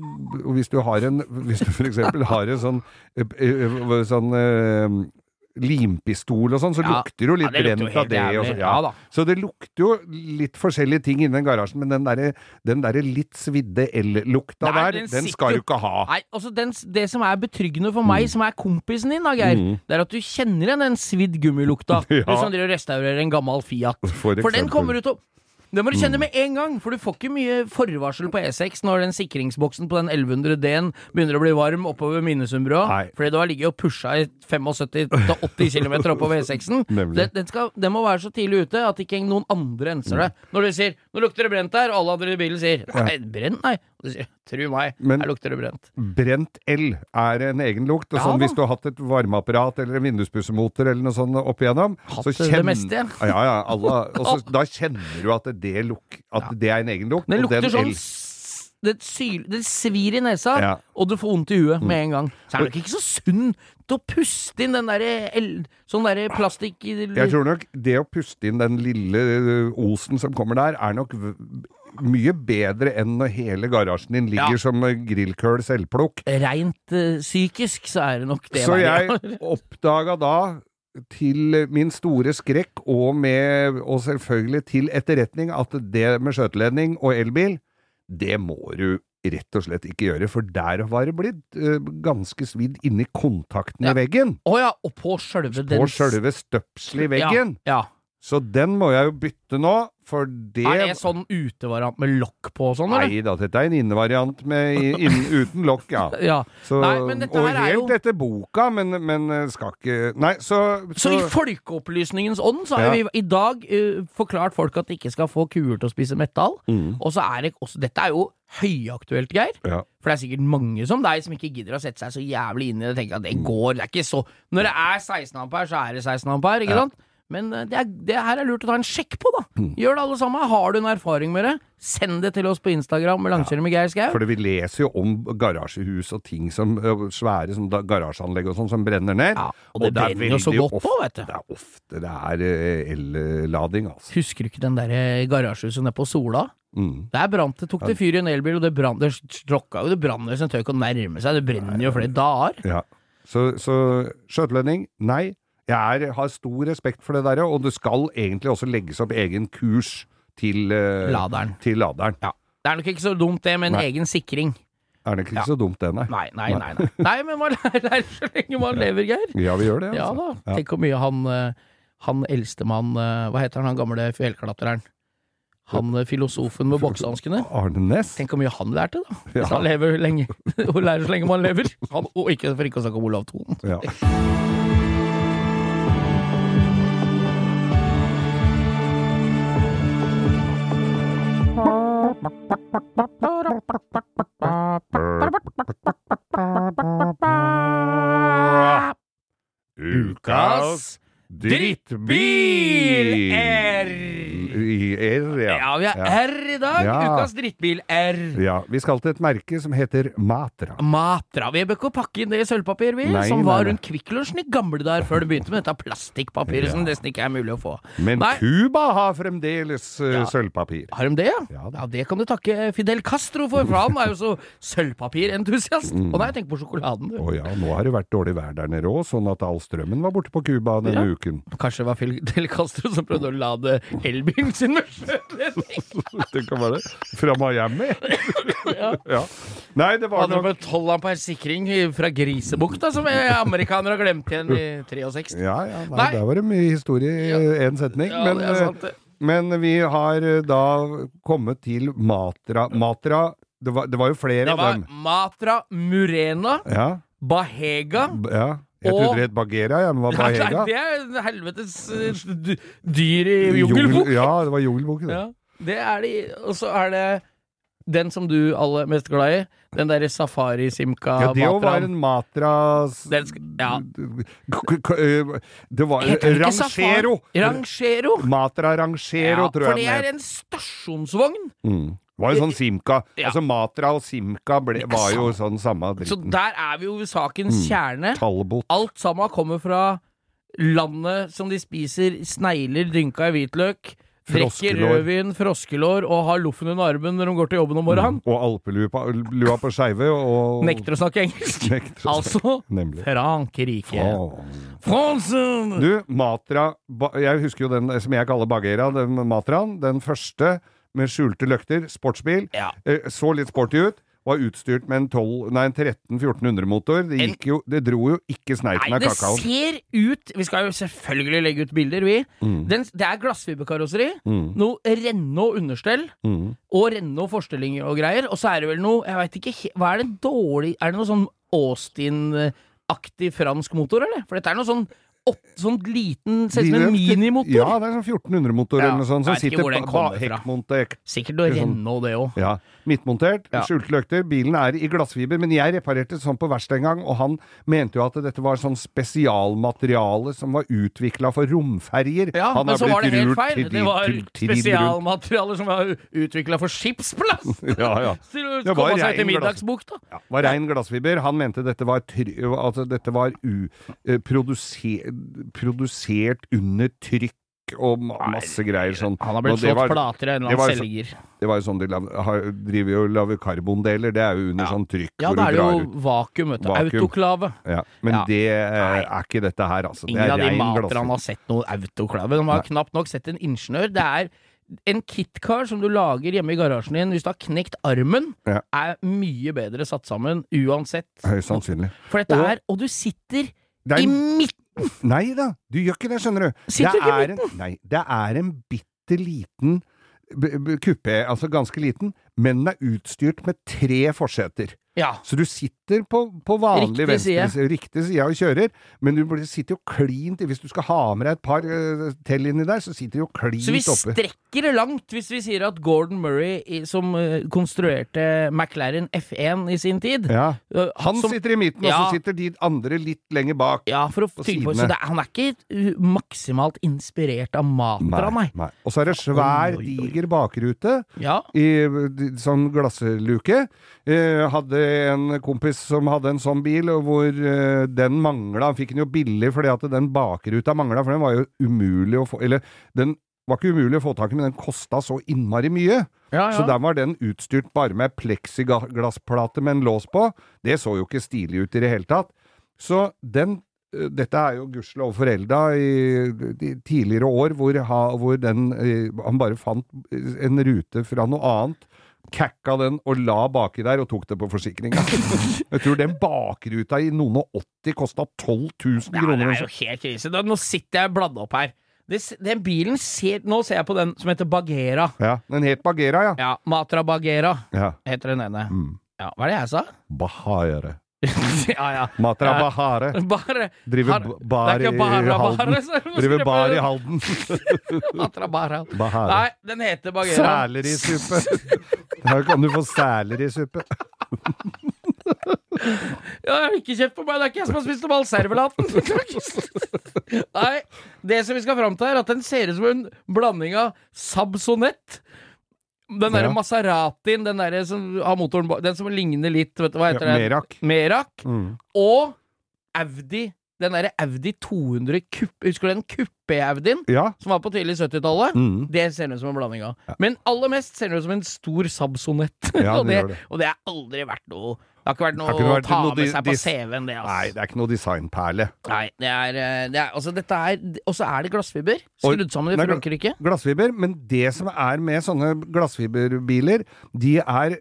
Hvis du har en Hvis du for eksempel har en sånn, eh, eh, sånn eh, limpistol og sånn, så Ja. lukter jo litt Ja, brent av det. Og så, ja. Ja så det lukter jo litt forskjellige ting inni den garasjen, men den derre den der litt svidde el-lukta der, den den skal du ikke ha. Nei, altså den, Det som er betryggende for meg, som er kompisen din, da, Geir, Mm. det er at du kjenner igjen den svidd gummilukta Ja. hvis han driver og restaurerer en gammel Fiat. For For den kommer du til å det må du kjenne med en gang, for du får ikke mye forvarsel på E6 når den sikringsboksen på den 1100 D-en begynner å bli varm oppover Minnesundbrua, fordi du har ligget og pusha i 75-80 km oppover E6-en. Nemlig. Den, den, skal- den må være så tidlig ute at ikke noen andre enser det. Når du sier 'nå lukter det brent her', og alle andre i bilen sier 'nei, brent', nei. Og du sier 'tru meg, Men- her lukter det brent'. Brent el er en egen lukt. Og Ja sånn, hvis du har hatt et varmeapparat eller en vinduspussemoter eller noe sånt opp igjennom, Hatt så det meste, ja. Ja, ja, alle, da kjenner du at det, luk, at det er en egen lukt. Den lukter sånn det, syl, det svir i nesa, Ja. Mm. og du får vondt i huet med en gang. Så er det nok ikke så sunn til å puste inn den derre eld... sånn derre plastikk Jeg tror nok det å puste inn den lille osen som kommer der, er nok mye bedre enn når hele garasjen din ligger Ja. som ø, grillkøl selvplukk. Rent uh, psykisk så er det nok det Så jeg oppdaga da, til min store skrekk, og, med, og selvfølgelig til etterretning, at det med skjøteledning og elbil, det må du rett og slett ikke gjøre, for der var det blitt uh, ganske svidd inni kontakten Ja. i veggen. Å ja, og på sjølve den På sjølve støpselet i veggen. Ja, Ja, Så den må jeg jo bytte nå, for det. Er det sånn utevariant med lokk på og sånn, eller? Nei da, dette er en innevariant uten lokk, ja. Ja. Så, Nei, og helt jo- etter boka, men, men eh, skal ikke Nei, så, Så i folkeopplysningens ånd så har Ja. vi i dag uh, forklart folk at de ikke skal få kuer til å spise metall. Mm. Og så er det også Dette er jo høyaktuelt, Geir. ja. For det er sikkert mange som deg som ikke gidder å sette seg så jævlig inn i det. Tenker at det går, det er ikke så Når det er 16 ampere, så er det 16 ampere, ikke sant? Men eh, det, er, det her er lurt å ta en sjekk på, da. Mm. Gjør det alle sammen. Har du en erfaring med det, send det til oss på Instagram med Langkjøring med Geir Skau. For vi leser jo om garasjehus og ting som svære som garasjeanlegg og sånn som brenner ned. Ja, og det er brenner jo så godt ofte, også, vet du. Det er ofte det er ellading, altså. Husker du ikke den der eh, garasjehuset nede på Sola? Mm. Der brant det, tok det fyr i en elbil, og det brant, det slokka jo, det brant jo en tør ikke å nærme seg, det brenner jo flere dager. Ja. Så, så skjøtelønning, nei. Jeg er, har stor respekt for det der, og det skal egentlig også legges opp egen kurs til, eh, Laderen. til laderen. Ja. Det er nok ikke så dumt det, med en Nei. egen sikring. Er det ikke Ja. så dumt det, nei? Nei, nei, nei. Nei, nei men man lærer så lenge man lever, Geir. Ja, vi gjør det, Ja altså. Ja. Tenk hvor mye han, eh, han eldstemann Hva heter han, han gamle fjellklatreren? Han eh, filosofen med boksehanskene. Arne Næss? Tenk hvor mye han lærte, da. Ja. Han lever lenge. Og lærer så lenge man lever. Han, og ikke for ikke å snakke om Olav Thon. Ja. Ukas drittbil! R! I R, ja. Ja, vi har R i dag. Ja. Ukas drittbil R. Ja, Vi skal til et merke som heter Matra. Matra. Vi bør ikke pakke inn det i sølvpapir, vi, Nei, som var nei. rundt Kvikk Lunsjen i gamle dager, før det begynte med dette plastikkpapiret som nesten ikke er mulig å få. Men. Cuba har fremdeles uh, Ja. sølvpapir. Har de det, ja? Ja. Ja, Det kan du takke Fidel Castro for, for han er jo så sølvpapirentusiast. Mm. Og nei, tenk på sjokoladen, du. Å ja, nå har det vært dårlig vær der nede òg, sånn at all strømmen var borte på Cuba denne Ja. Uken. Kanskje det var Fidel Castro som prøvde å lade elbilen sin med sjøledning? Det kan være det. Fra Miami? Ja. ja. Nei, det var Hadde nok med tolv ampere sikring fra Grisebukta, som amerikanere har glemt igjen i 63. Ja, ja, nei, Nei. der var det mye historie i én setning. Ja, men, det er eh, sant, det. men vi har eh, da kommet til Matra. Matra det var, det var jo flere Det av var dem. Matra Murena, Ja, Bahega, ja. Jeg Og- trodde det het Bagheera, ja, men var Bahega. det er helvetes eh, dyr i jungelbok. Ja, det var jungelbok, det. Ja, det er de. Og så er det den som du aller mest glad i. Den derre safari-simka Ja, det òg var en matra... Den skal- ja. Det var Rangero! Rangero. Matra Rangero, Ja, tror for det er en stasjonsvogn. Mm. Det var jo sånn Simca. Ja. Altså Matra og Simca ble, var jo sånn samme dritten. Så der er vi jo ved sakens kjerne. Talbot. Alt sammen kommer fra landet som de spiser snegler dynka i hvitløk, drikker rødvin, froskelår og har loffen under armen når de går til jobben om morgenen. Og alpelua lua på skeive og Nekter å snakke engelsk. Å snakke- Altså Nemlig. Frankrike. Fransen! Du, Matra Jeg husker jo den som jeg kaller Bagheera, den Matraen. Den første med skjulte løkter, sportsbil. Ja. Eh, Så litt sporty ut. Var utstyrt med en, 12, nei, en 13-1400-motor. Det, En- jo, det dro jo ikke sneisen Nei, av det ser ut Vi skal jo selvfølgelig legge ut bilder, vi. Mm. Den, det er glassfiberkarosseri. Mm. Noe Renault understell. Mm. Og Renault forstillinger og greier. Og så er det vel noe Jeg veit ikke Hva er det dårlig Er det noe sånn Austin-aktig fransk motor, eller? For dette er noe sånn åt, Sånn liten Ser ut som en minimotor. Ja, det er sånn 1400-motor Ja, eller noe sånt. Som sitter fra. hekkmontert. Sikkert noe renne Renault, det òg. Ja, Midtmontert, Ja. skjulte løkter. Bilen er i glassfiber, men jeg reparerte sånn på verkstedet en gang, og han mente jo at dette var sånn spesialmateriale som var utvikla for romferjer. Ja, han men så var det helt feil. til- Det var spesialmaterialer som var utvikla for skipsplass! Ja, ja. Det var rein glass- middagsbukta. Ja, var rein glassfiber. Han mente dette var, try altså dette var u eh, produser produsert under trykk og ma masse greier sånn. Han har blitt slått plater av en det eller var annen selger. Det var jo sånn de driver jo og lager karbondeler. Det er jo under Ja. sånn trykk Ja, da er det jo vakuum, vet du. Autoklave. Ja, men Ja. det Nei. er ikke dette her, altså. Det Ingen er av de materne har sett noe autoklave. De har knapt nok sett en ingeniør. Det er en kitcar som du lager hjemme i garasjen din hvis du har knekt armen, Ja. er mye bedre satt sammen uansett. Høyst sannsynlig. For dette Og- er Og du sitter er i en, midten! Nei da, du gjør ikke det, skjønner du. Sitter det ikke i er en, nei, det er en bitte liten b- altså ganske liten, men den er utstyrt med tre forseter. Ja. Så du sitter på, på vanlig Riktig venstre side. riktig side og kjører, men du sitter jo klint Hvis du skal ha med deg et par uh, til inni der, så sitter du jo klint Så vi oppe. strekker det langt hvis vi sier at Gordon Murray, som uh, konstruerte McLaren F1 i sin tid Ja. eh, Han som, sitter i midten, og så sitter de andre litt lenger bak. Ja, for å tygge på. Så det, han er ikke uh, maksimalt inspirert av Matra, nei. nei. Og så er det svær, Oi, oi, oi. diger bakrute. Ja. i sånn glassluke. Uh, hadde en kompis som hadde en sånn bil, og hvor eh, den mangla. Han fikk den jo billig fordi at den bakruta mangla, for den var jo umulig å få Eller den var ikke umulig å få tak i, men den kosta så innmari mye. Ja, Så der var den utstyrt bare med pleksiglassplate med en lås på. Det så jo ikke stilig ut i det hele tatt. Så den eh, dette er jo gudskjelov forelda i tidligere år, hvor, ha, hvor den eh, Han bare fant en rute fra noe annet, kakka den og la baki der, og tok det på forsikringa. Jeg tror den bakruta i noen og 80 kosta 12 000 Ja, det kroner. er jo helt krise. Nå sitter jeg bladd opp her. Den bilen ser Nå ser jeg på den som heter Bagheera. Ja, den het Bagheera, ja. Ja, Matra Bagheera ja. heter den ene. Mm. Ja, hva er det jeg sa? Bahare. Ja, ja. Matra Ja. Bahare. Bare Driver Har- bar i Halden. Driver bar i Halden. Matra. Bahare. Nei, den heter Bagheera. Sælerisuppe. Her kan du få sælerisuppe. Ja, ikke kjeft på meg, det er ikke jeg som har spist opp all servelaten. Nei, det som vi skal fram til, er at den ser ut som en blanding av Sabsonett den derre Ja. Maseratin, den derre som har motoren bak Den som ligner litt, vet du hva heter Ja, det? Merak. Merak. Mm. Og Audi. Den derre Audi 200 kuppe, Husker du den kuppe-Audien Ja. Som var på tidlig 70-tallet? Mm. Det ser den ut som en blanding av. Men aller mest ser det ut som en stor Sabsonett. Ja, og, det det, det. og det har aldri vært noe Det har ikke vært noe å ta noe med seg på CV-en, det. Altså. Nei, det er ikke noe designperle. Nei, det er, eh, det er Altså, dette er Og så er det glassfiber. Skrudd sammen i Frankrike. Glassfiber, men det som er med sånne glassfiberbiler, de er,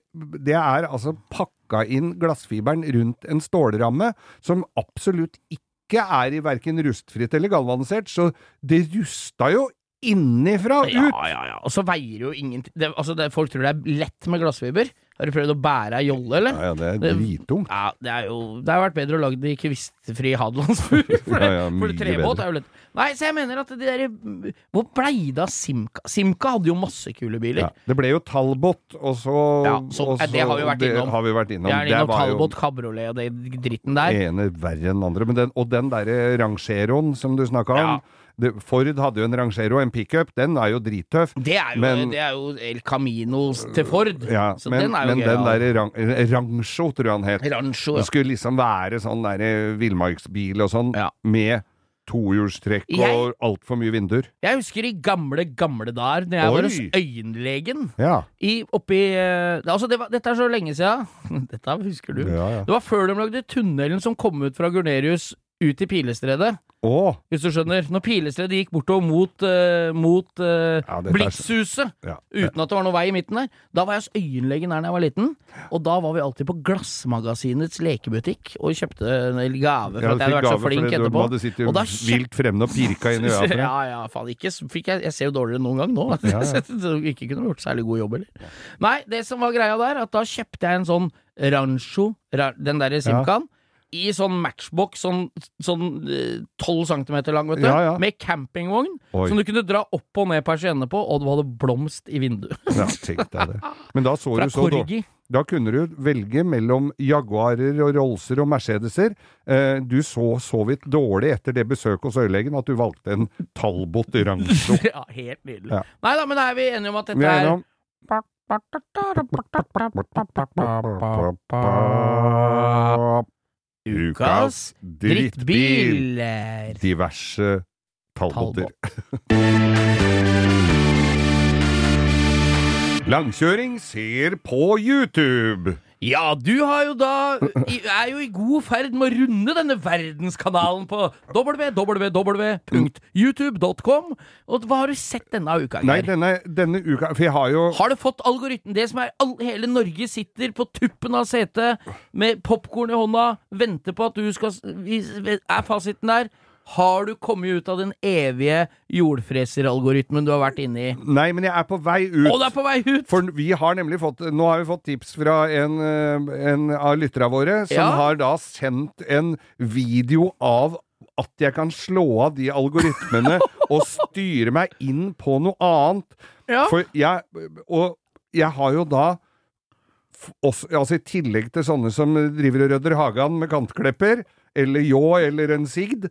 det er altså pakka inn glassfiberen rundt en stålramme som absolutt ikke er i verken rustfritt eller galvanisert, så det rusta jo innifra ut! ja, ja. ja. Og så veier jo ingenting det, Altså, det, folk tror det er lett med glassfiber. Har du prøvd å bære ei jolle, eller? Ja, ja, det er dritungt. Ja, det er jo Det har vært bedre å lage det i kvistfri hadelandsfur. For, Ja, ja, for trebåt er jo lett. Nei, så jeg mener at de der Hvor blei det av Simca? Simca hadde jo masse kule biler. Ja, det ble jo Talbot, og så, Ja, så- og så, det har vi vært det innom. har vi vært innom. Det innom jo Talbot, Cabrolet og det dritten der. ene verre enn andre. Men den, og den derre Rangeroen som du snakka om. Det, Ford hadde jo en Rangero, en pickup. Den er jo drittøff. Det er jo, Men- det er jo El Camino til Ford. Ja, så men den er jo men gøy. den der derre Rancho, tror jeg han het. Rancho, Det skulle liksom være sånn derre villmarksbil og sånn, Ja. med tohjulstrekk og altfor mye vinduer. Jeg husker i gamle, gamle dager, når jeg var hos Oi. øyenlegen Ja. i, oppi eh, Altså, det var, dette er så lenge siden. Dette husker du. Ja, ja. Det var før de lagde tunnelen som kom ut fra Gurnerius ut i Pilestredet. Å! Hvis du skjønner. Når Pilestredet gikk bortover mot, uh, mot uh, Ja, Blixhuset, Ja. uten at det var noe vei i midten der, da var jeg hos øyenlegen der da jeg var liten. Og da var vi alltid på Glassmagasinets lekebutikk og kjøpte en gave for Ja, at jeg hadde vært så flink etterpå. du hadde Og da vilt fremme og pirka inn i øya ja, ja, faen. Ikke fikk jeg Jeg ser jo dårligere enn noen gang nå. Ja, ja. Ikke kunne gjort særlig god jobb, eller. Nei, det som var greia der, at da kjøpte jeg en sånn Rancho, den derre Simcaen, i sånn matchbox, sånn, sånn eh, 12 cm lang, vet du, Ja, ja. med campingvogn, Oi. som du kunne dra opp og ned persiennene på, og du hadde blomst i vinduet. Ja, tenk deg det. Men da så Fra du så dårlig Corgi. Da kunne du velge mellom Jaguarer og Rollser og Mercedeser. Eh, du så så vidt dårlig etter det besøket hos øyelegen at du valgte en Talbot Rancho. Ja, helt nydelig. Ja. Nei da, men er vi enige om at dette Vi er er om Ukas drittbil. Diverse Talboter. Langkjøring ser på YouTube. Ja, du har jo da er jo i god ferd med å runde denne verdenskanalen på www.youtube.com. Og hva har du sett denne uka, Nei, denne, denne uka For jeg har jo Har du fått algoritmen? Det som er all, Hele Norge sitter på tuppen av setet med popkorn i hånda, venter på at du skal Er fasiten der? Har du kommet ut av den evige jordfreseralgoritmen du har vært inne i? Nei, men jeg er på vei ut. Å, du er på vei ut! For vi har nemlig fått Nå har vi fått tips fra en, eh, en av lytterne våre, som Ja. har da sendt en video av at jeg kan slå av de algoritmene og styre meg inn på noe annet. Ja. For jeg Og jeg har jo da også, altså I tillegg til sånne som driver og rydder hagen med kantklepper, eller ljå eller en sigd,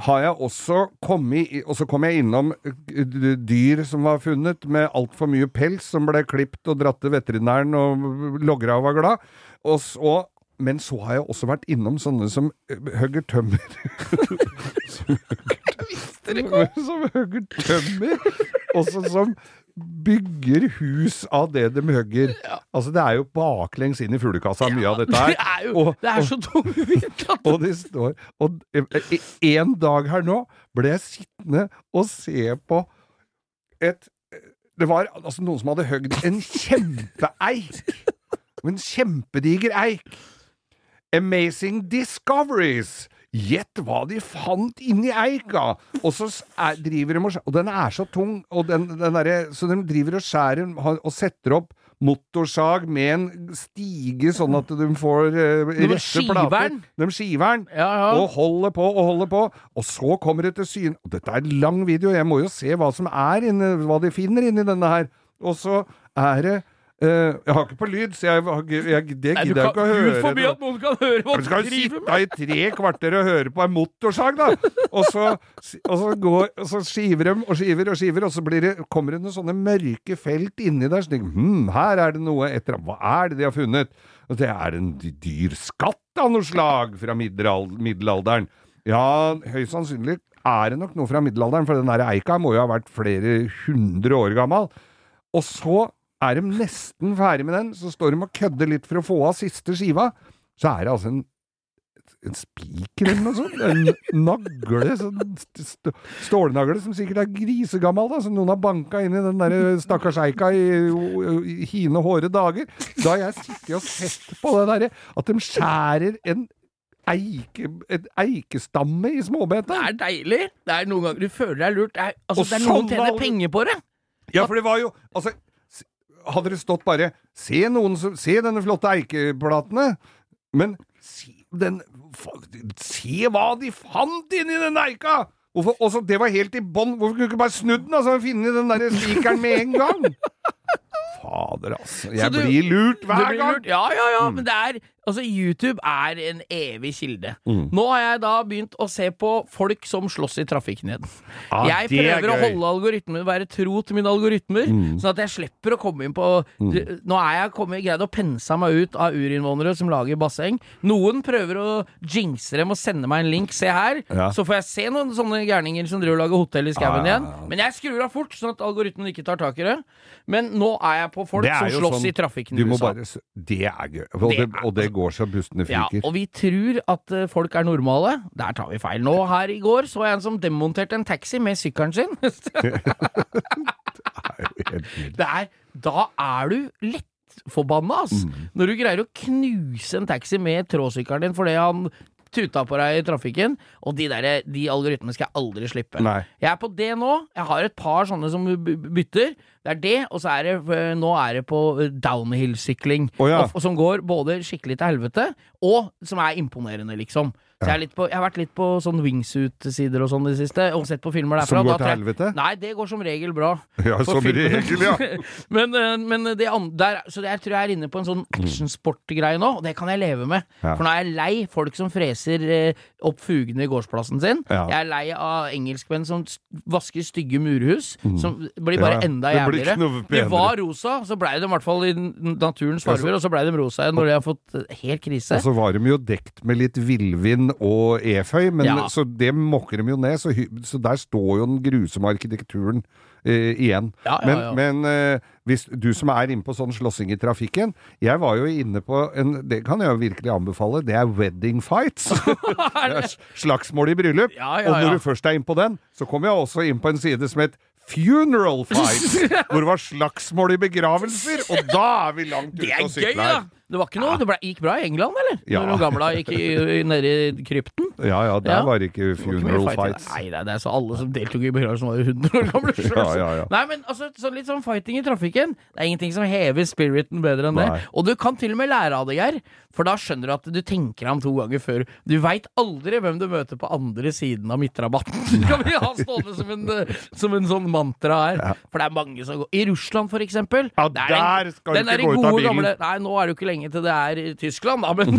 har jeg også kommet i Og så kom jeg innom eh, dyr som var funnet med altfor mye pels, som ble klipt og dratt til veterinæren og logra og var glad. Og så men så har jeg også vært innom sånne som eh, hugger tømmer. som, hugger, tømmer, og så som bygger hus av det de hugger. Altså, det er jo baklengs inn i fuglekassa, mye av dette Det her. er jo Og- Det er så tungvint Og det står Og eh, en dag her nå ble jeg sittende og se på et Det var altså noen som hadde høgd en kjempeeik. En kjempediger eik. Amazing Discoveries. Gjett hva de fant inni eika! Og så er, driver de og skjærer Og den er så tung, og den, den derre Så de driver og skjærer og setter opp motorsag med en stige, sånn at de får uh, rette plater. De skiver den. Ja, ja. Og holder på og holder på. Og så kommer det til syne dette er en lang video, jeg må jo se hva som er inne, Hva de finner inni denne her. Og så er det Jeg har ikke på lyd, så jeg, jeg, det gidder jeg ikke å Gud høre. forby at noen kan høre hva Du du skal jo sitte i tre kvarter og høre på en motorsag, da! Og så, og så, går, og så skiver de og skiver og skiver, og så blir det, kommer det noen sånne mørke felt inni der. Så tenker hm, her er det noe etter, Hva er det de har funnet? Og det er en dyr skatt av noe slag fra middelalderen. Ja, høyst sannsynlig er det nok noe fra middelalderen, for den der eika må jo ha vært flere hundre år gammel. Og så er de nesten ferdig med den, så står de og kødder litt for å få av siste skiva. Så er det altså en, en spiker eller noe sånt. En nagle, sånn st st stålnagle som sikkert er grisegammel, da, som noen har banka inn i den der stakkars eika i, i hine hårde dager. Da har jeg sittet og sett på det derre, at de skjærer en eike, et eikestamme i småbeta. Det er deilig. Det er noen ganger du føler deg lurt. Det er, altså, det er noen sånn tjener penger på det. Ja, for det var jo Altså, hadde det stått bare Se noen som Se denne flotte eikeplatene. Men se den Se hva de fant inni den eika! Hvorfor, også, det var helt i bånn. Hvorfor kunne du ikke bare snudd den, altså, og finne den der spikeren med en gang? Fader, altså. Jeg du- blir lurt hver blir gang. lurt. Ja, ja, ja, men det er Altså, YouTube er en evig kilde. Mm. Nå har jeg da begynt å se på folk som slåss i trafikken igjen. Ah, jeg er prøver å holde algoritmen, være tro til mine algoritmer, Mm. sånn at jeg slipper å komme inn på Nå er jeg kommet, greid å pense meg ut av urinnvånere som lager basseng. Noen prøver å jinxe dem og sende meg en link. Se her. Ja. Så får jeg se noen sånne gærninger som driver og lager hotell i skauen Ah, igjen. Men jeg skrur av fort, sånn at algoritmen ikke tar tak i det. Men nå er jeg på folk som slåss sånn- i trafikken i USA. bare Det er gøy. Og Det og det går så bustene Ja, og vi tror at eh, folk er normale. Der tar vi feil. Nå her i går så jeg en som demonterte en taxi med sykkelen sin. det er, da er du lettforbanna, ass. Mm. Når du greier å knuse en taxi med tråsykkelen din fordi han tuta på deg i trafikken. Og de, der, de algoritmene skal jeg aldri slippe. Nei. Jeg er på det nå. Jeg har et par sånne som bytter. Det er det, og så er det eh, Nå er det på eh, downhill-sykling. Oh, ja. som går både skikkelig til helvete, og som er imponerende, liksom. Så jeg, er på, jeg har vært litt på sånn wingsuit-sider og sånn i det siste, og sett på filmer derfra. Som går til jeg- helvete? Nei, det går som regel bra. Ja, som regel, ja. men eh, men det an- der, så jeg tror jeg er inne på en sånn actionsport-greie nå, og det kan jeg leve med. Ja. For nå er jeg lei folk som freser opp fugene i gårdsplassen sin. Ja. Jeg er lei av engelskmenn som vasker stygge murhus, som blir bare Mm. Enda jævligere. Ikke noe De var rosa, så blei de i hvert fall i naturens farger, og så blei de rosa igjen når de har fått helt krise. Og så var de jo dekt med litt villvind og eføy, men Ja. så det mokker de jo ned. Så, så der står jo den grusomme arkitekturen eh, igjen. Ja, ja, men ja. men eh, hvis du som er inne på sånn slåssing i trafikken Jeg var jo inne på en Det kan jeg jo virkelig anbefale. Det er wedding fights. det er slagsmål i bryllup. Og når du først er inne på den, så kom jeg også inn på en side som het Funeral fights, hvor det var slagsmål i begravelser, og da er vi langt Det ute er og gøy, sykler. da! Det var ikke noe, det ble, gikk bra i England, eller? Ja. Når gamla gikk nede i krypten? Ja ja, der Ja. var det ikke Det funeral fighting. fights. Nei, nei, det er så alle som deltok i begravelsen var jo 100 år gamle sjøl. Ja, ja, ja. Nei, men altså, så litt sånn fighting i trafikken. Det er ingenting som hever spiriten bedre enn det. Nei. Og du kan til og med lære av det, Geir. For da skjønner du at du tenker ham to ganger før. Du veit aldri hvem du møter på andre siden av midtrabatten. Det kan vi ha stående som en, som en sånn mantra her. For det er mange som går I Russland, for eksempel. Ja, det er der skal du ikke gå ut av bilen. Gamle, nei, nå er det jo ikke lenge til det er i Tyskland, da, men,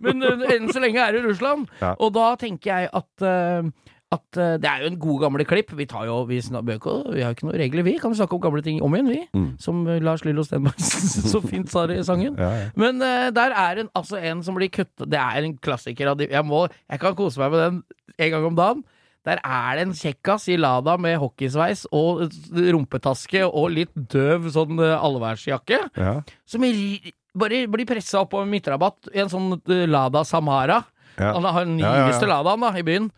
men eh, enn så lenge er det Russland. Ja. Og da tenker jeg at uh, at uh, Det er jo en god gamle klipp. Vi tar jo Vi, snak- vi har jo ikke noen regler, vi. Kan snakke om gamle ting om igjen, vi. Som eh, Lars Lillo Stenberg så fint sa det i sangen. Ja, ja. Men uh, der er en, altså en som blir kutta Det er en klassiker Jeg, må, jeg kan kose meg med den en gang om dagen. Der er det en kjekkas i Lada med hockeysveis og rumpetaske og litt døv sånn allværsjakke Ja. som ri- bare blir pressa opp på midtrabatt i en sånn eh, Lada Samara. Ja. Han har den Ja, ja, ja. nyeste Ladaen da, i byen.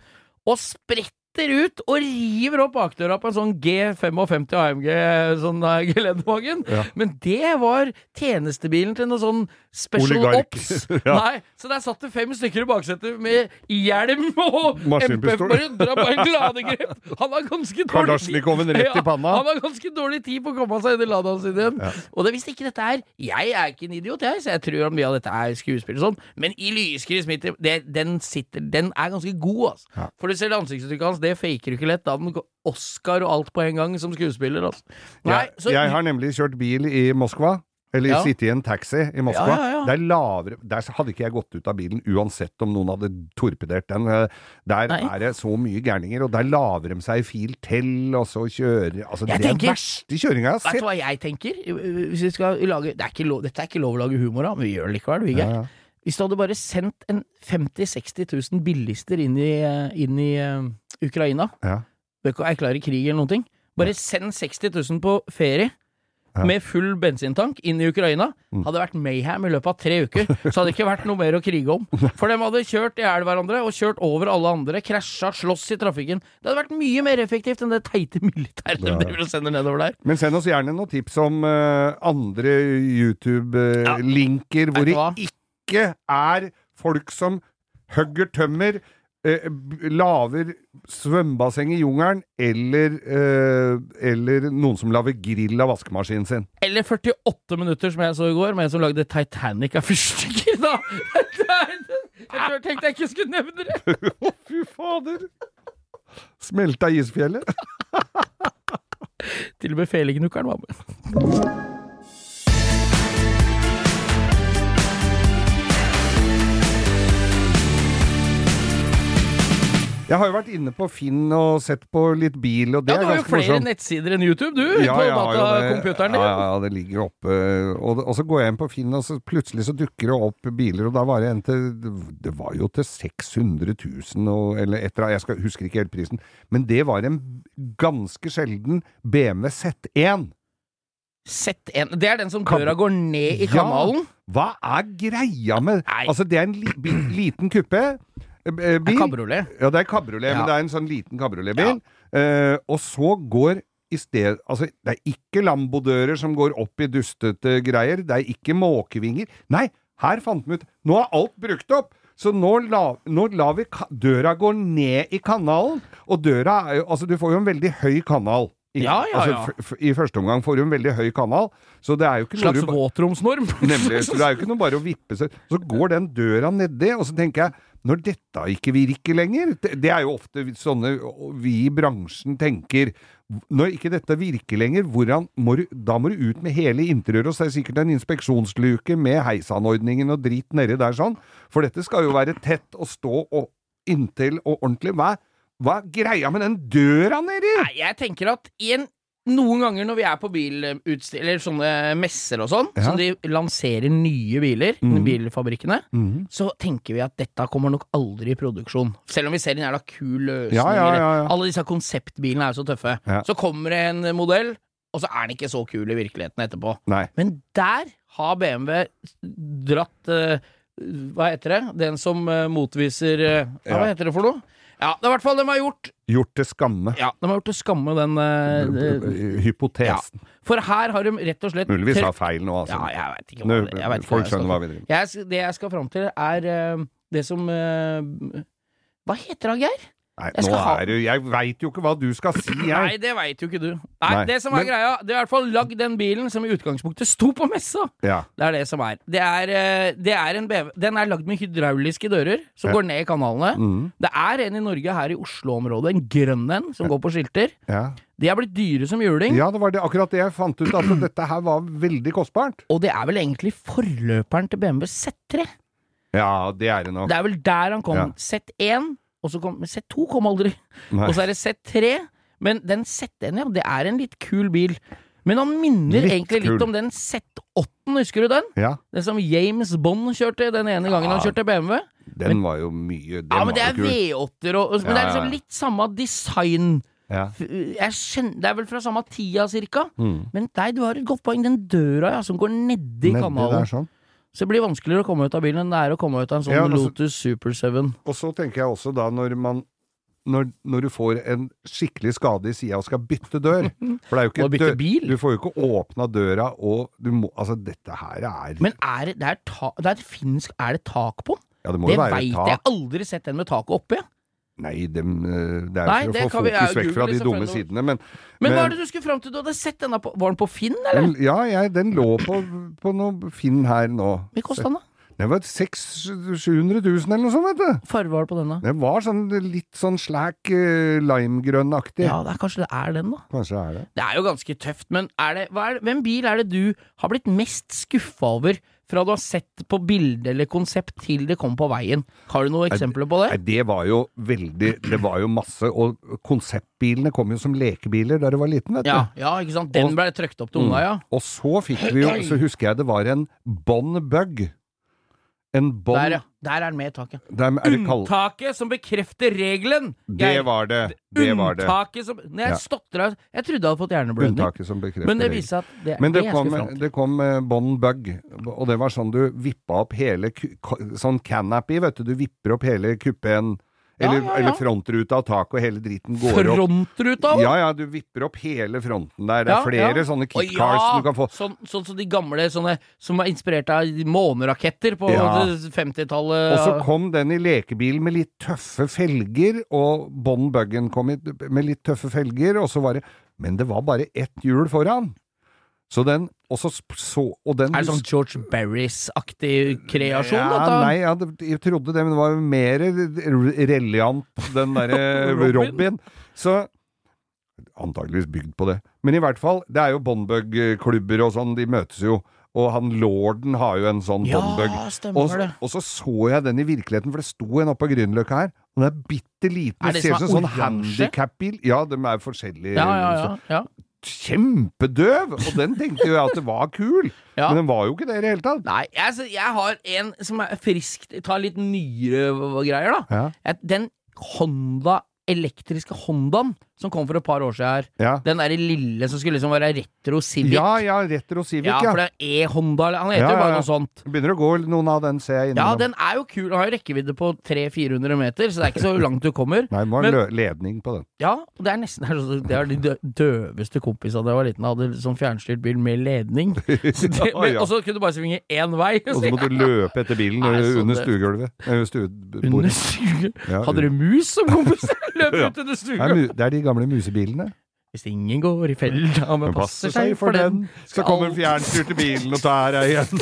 Og spretter ut og river opp bakdøra på en sånn G55 AMG sånn gelendervagen. Ja. Men det var tjenestebilen til noe sånn Special Oligark. Ops. Ja. Nei, så der satt det fem stykker i baksetet med hjelm og Maskinpistol. MP bare på en ladegrep. Han har ganske dårlig rett i panna. Han har ganske dårlig tid på å komme seg inn i Ladaen sin igjen. Og det, hvis ikke dette er Jeg er ikke en idiot, jeg, så jeg tror mye av dette er skuespill og sånn, men i lyskryss midt i Den sitter Den er ganske god, altså. Ja. For du ser ansiktsuttrykket hans, det faker du ikke lett. Da hadde han Oscar og alt på en gang som skuespiller, altså. Nei, jeg, så jeg har nemlig kjørt bil i Moskva. Eller Ja. sittet i en taxi i Moskva. Ja, ja, ja. Der, lavere, der hadde ikke jeg gått ut av bilen uansett om noen hadde torpedert den. Eh, Der Nei. er det så mye gærninger, og der laver de seg i fil til, og så kjører Altså, det er den verste kjøringa jeg har Vet du hva jeg tenker? Hvis vi skal lage det er ikke lov, Dette er ikke lov å lage humor av, men vi gjør det likevel. Vi, Geir. Ja. Hvis du hadde bare sendt en 50 000-60 000 billister inn i, eh, inn i uh, Ukraina Ja. Bør ikke erklære krig eller noen ting. Bare send 60 000 på ferie. Ja. Med full bensintank inn i Ukraina. Hadde vært mayhem i løpet av tre uker. Så hadde det ikke vært noe mer å krige om. For de hadde kjørt i hjel hverandre og kjørt over alle andre. Krasja, slåss i trafikken. Det hadde vært mye mer effektivt enn det teite militæret de Ja. driver og sender nedover der. Men send oss gjerne noen tips om uh, andre YouTube-linker hvor de ikke? Ikke er folk som hugger tømmer eh, lager svømmebasseng i jungelen, eller, eh, eller noen som lager grill av vaskemaskinen sin. Eller 48 minutter, som jeg så i går, med en som lagde Titanic av fyrstikker, da. Jeg tenkte jeg ikke skulle nevne det. Å, fy fader! Smelta isfjellet. Til og med feleknukkeren var med. Jeg har jo vært inne på Finn og sett på litt bil, og det Ja, du er har jo flere morsomt. nettsider enn YouTube, du, Ja, på det. datacomputeren din. Ja, ja, det ligger oppe. Og, og så går jeg inn på Finn, og så plutselig så dukker det opp biler, og da var det en til Det var jo til 600 000, og, eller et eller annet, jeg skal, husker ikke helt prisen. Men det var en ganske sjelden BMW Z1. Z1. Det er den som døra går ned i Ja. Hva er greia med Nei. Altså, det er en li, liten kuppe. Eh, eh, Bil. kabriolet. Ja, det er kabriolet, Ja. men det er en sånn liten kabrioletbil. Eh, og så går i sted Altså, det er ikke Lambodører som går opp i dustete greier. Det er ikke måkevinger. Nei, her fant vi ut Nå er alt brukt opp! Så nå, la, nå lar vi døra gå ned i kanalen. Og døra er jo Altså, du får jo en veldig høy kanal. Ja, ja, altså, ja. f- I første omgang får du en veldig høy kanal, så det er jo ikke Slags noe våtromsnorm. Nemlig. Så det er jo ikke noe bare å vippe seg Så går den døra nedi, og så tenker jeg når dette ikke virker lenger Det, det er jo ofte sånne vi i bransjen tenker Når ikke dette virker lenger, hvordan må du, da må du ut med hele interiøret, og så er det sikkert en inspeksjonsluke med heisanordningen og drit nedi der sånn. For dette skal jo være tett og stå og inntil og ordentlig. Hva, hva er greia med den døra nedi? Nei, jeg tenker at i en noen ganger når vi er på bilutstillinger, eller sånne messer og sånn, Ja. som de lanserer nye biler, mm. bilfabrikkene, mm. så tenker vi at dette kommer nok aldri i produksjon. Selv om vi ser en jævla kul løsning. Ja, ja. Alle disse konseptbilene er jo så tøffe. Så kommer det en modell, og så er den ikke så kul i virkeligheten etterpå. Nei. Men der har BMW dratt uh, Hva heter det? Den som uh, motviser uh, Hva heter det for noe? Ja, det er i hvert fall de har gjort Gjort til skamme. Ja, de har gjort til skamme den uh, Hypotesen. For her har de rett og slett Muligvis telt- har feil nå, altså. Ja, jeg vet ikke hva det jeg vet folk skjønner hva vi driver med. Det jeg skal fram til, er uh, det som uh, Hva heter han, Geir? Nei, Jeg nå ha- er du Jeg veit jo ikke hva du skal si, Nei, det veit jo ikke du. Nei, Nei, Det som er men- greia, det er i hvert fall lagd den bilen som i utgangspunktet sto på messa. Ja. Det er det som er. Det er, eh, det er en BV Den er lagd med hydrauliske dører som Ja. går ned i kanalene. Mm. Det er en i Norge her i Oslo-området, en grønn en, som går på skilter. ja. De er blitt dyre som juling, Ja, det var det, akkurat det jeg fant ut, at dette her var veldig kostbart. og det er vel egentlig forløperen til BMW Z3. Ja, det er det nok. Det er vel der han kom. Ja. Z1, og så kom men Z2 kom aldri. Nei. Og så er det Z3. Men den Z1, ja, det er en litt kul bil. Men han minner Litt egentlig litt kul. om den Z8, husker du den? Ja, Den som James Bond kjørte den ene gangen han kjørte BMW. den var jo mye Den Ja, men det er. V8-er og Men det Ja, er liksom ja, ja. litt samme design. Ja. Kjenner, det er vel fra samme tida, cirka. Mm. Men nei, du har et godt poeng. Den døra ja, som går Nedi kanalen. der sånn. Så det blir vanskeligere å komme ut av bilen enn det er å komme ut av en sånn Ja, altså- Lotus Super 7. Og så tenker jeg også da, når man når, når du får en skikkelig skade i sida og skal bytte dør For det er jo ikke dør- bil. Du får jo ikke åpna døra, og du må Altså, dette her er Men er det, det er, ta, det er, finsk, er det tak på den? Ja, det må Det jo være veit jeg. tak. Jeg har aldri sett den med taket oppe. Nei, dem, eh, det er jo det å få fokus vekk fra de dumme sidene, men Men, hva er det du skulle fram til? Du hadde sett denne på Var den på Finn, eller? Ja, jeg, den lå på, på noe Finn her nå. Mye kosta den, da? Den var 600 000-700 000 eller noe sånt, vet du. Farge var det på denne? Det var sånn litt sånn slæk uh, limegrønnaktig. Ja, det er, kanskje det er den, da. Kanskje det er det. Det er jo ganske tøft, men er det, hva er, det- hvem bil er det du har blitt mest skuffa over fra du har sett på bilde eller konsept til det kom på veien? Har du noen eksempler på Nei, det? det var jo veldig Det var jo masse, og konseptbilene kom jo som lekebiler da du var liten, vet du. Ja, ja, ikke sant? Den Og- ble trykt opp til unga, ja. Og så fikk vi jo, så husker jeg det var en Bon Bug. En bånd Der. Der er den med i taket. Der er det. Unntaket som bekrefter regelen! Det var det. Det var det. Unntaket som Når jeg Ja. stotra Jeg trodde jeg hadde fått hjerneblødning, Unntaket som bekrefter men det viser at det Men det det kom, det kom eh, Bond Bug, og det var sånn du vippa opp hele ku- Sånn canopy, vet du. Du vipper opp hele kupeen, Eller, ja, eller frontruta og taket og hele driten går opp. Frontruta òg? Ja, ja, du vipper opp hele fronten der. Det er flere sånne kickcars du kan få. Sånn sånn som de gamle sånne som er inspirert av måneraketter på Ja. 50-tallet. Og så kom den i lekebil med litt tøffe felger, og Bon Buggen kom i, med litt tøffe felger, og så var det Men det var bare ett hjul foran. Så den Og så, og den Er det sånn George Berries-aktig kreasjon, ja, dette? Nei, ja, det, jeg trodde det, men det var jo mer reliant, den derre Robin. Robin. Så Antakeligvis bygd på det. Men i hvert fall, det er jo Bonbug-klubber og sånn, de møtes jo. Og han lorden har jo en sånn Ja, Bonbug. Og, og så så jeg den i virkeligheten, for det sto en oppe på Grünerløkka her. Og den er bitte liten. Er det ser ut som en sånn handikap-bil. Ja, de er forskjellige. Ja, ja, ja. ja. Kjempedøv! Og den tenkte jo jeg at det var kul. Ja. Men den var jo ikke det i det hele tatt. Nei, altså, jeg har en som er frisk Tar litt nyere greier, da. Ja. Den Honda elektriske Hondaen som kom for et par år siden her. Ja, Den derre lille som skulle liksom være retro Civic. ja, ja Retro Civic, Ja, ja. for det er E-Honda, eller han heter jo bare noe sånt. Begynner å gå noen av den, ser jeg Ja, den er jo kul. Den har jo rekkevidde på 300-400 meter, så det er ikke så langt du kommer. Nei, det må ha ledning på den. Ja, og det er nesten det er, de døveste kompisene da jeg var liten. Hadde sånn fjernstyrt bil med ledning. Det, men. Og så kunne du bare svinge én vei. Og så må du løpe etter bilen Nei, under stuegulvet. Under Stuebordet. Hadde du mus som kompis? Løp ut under er, det er de gamle musebilene. Hvis ingen går i fella, men passer seg for den. Så kommer den fjernstyrte bilen og tar deg igjen.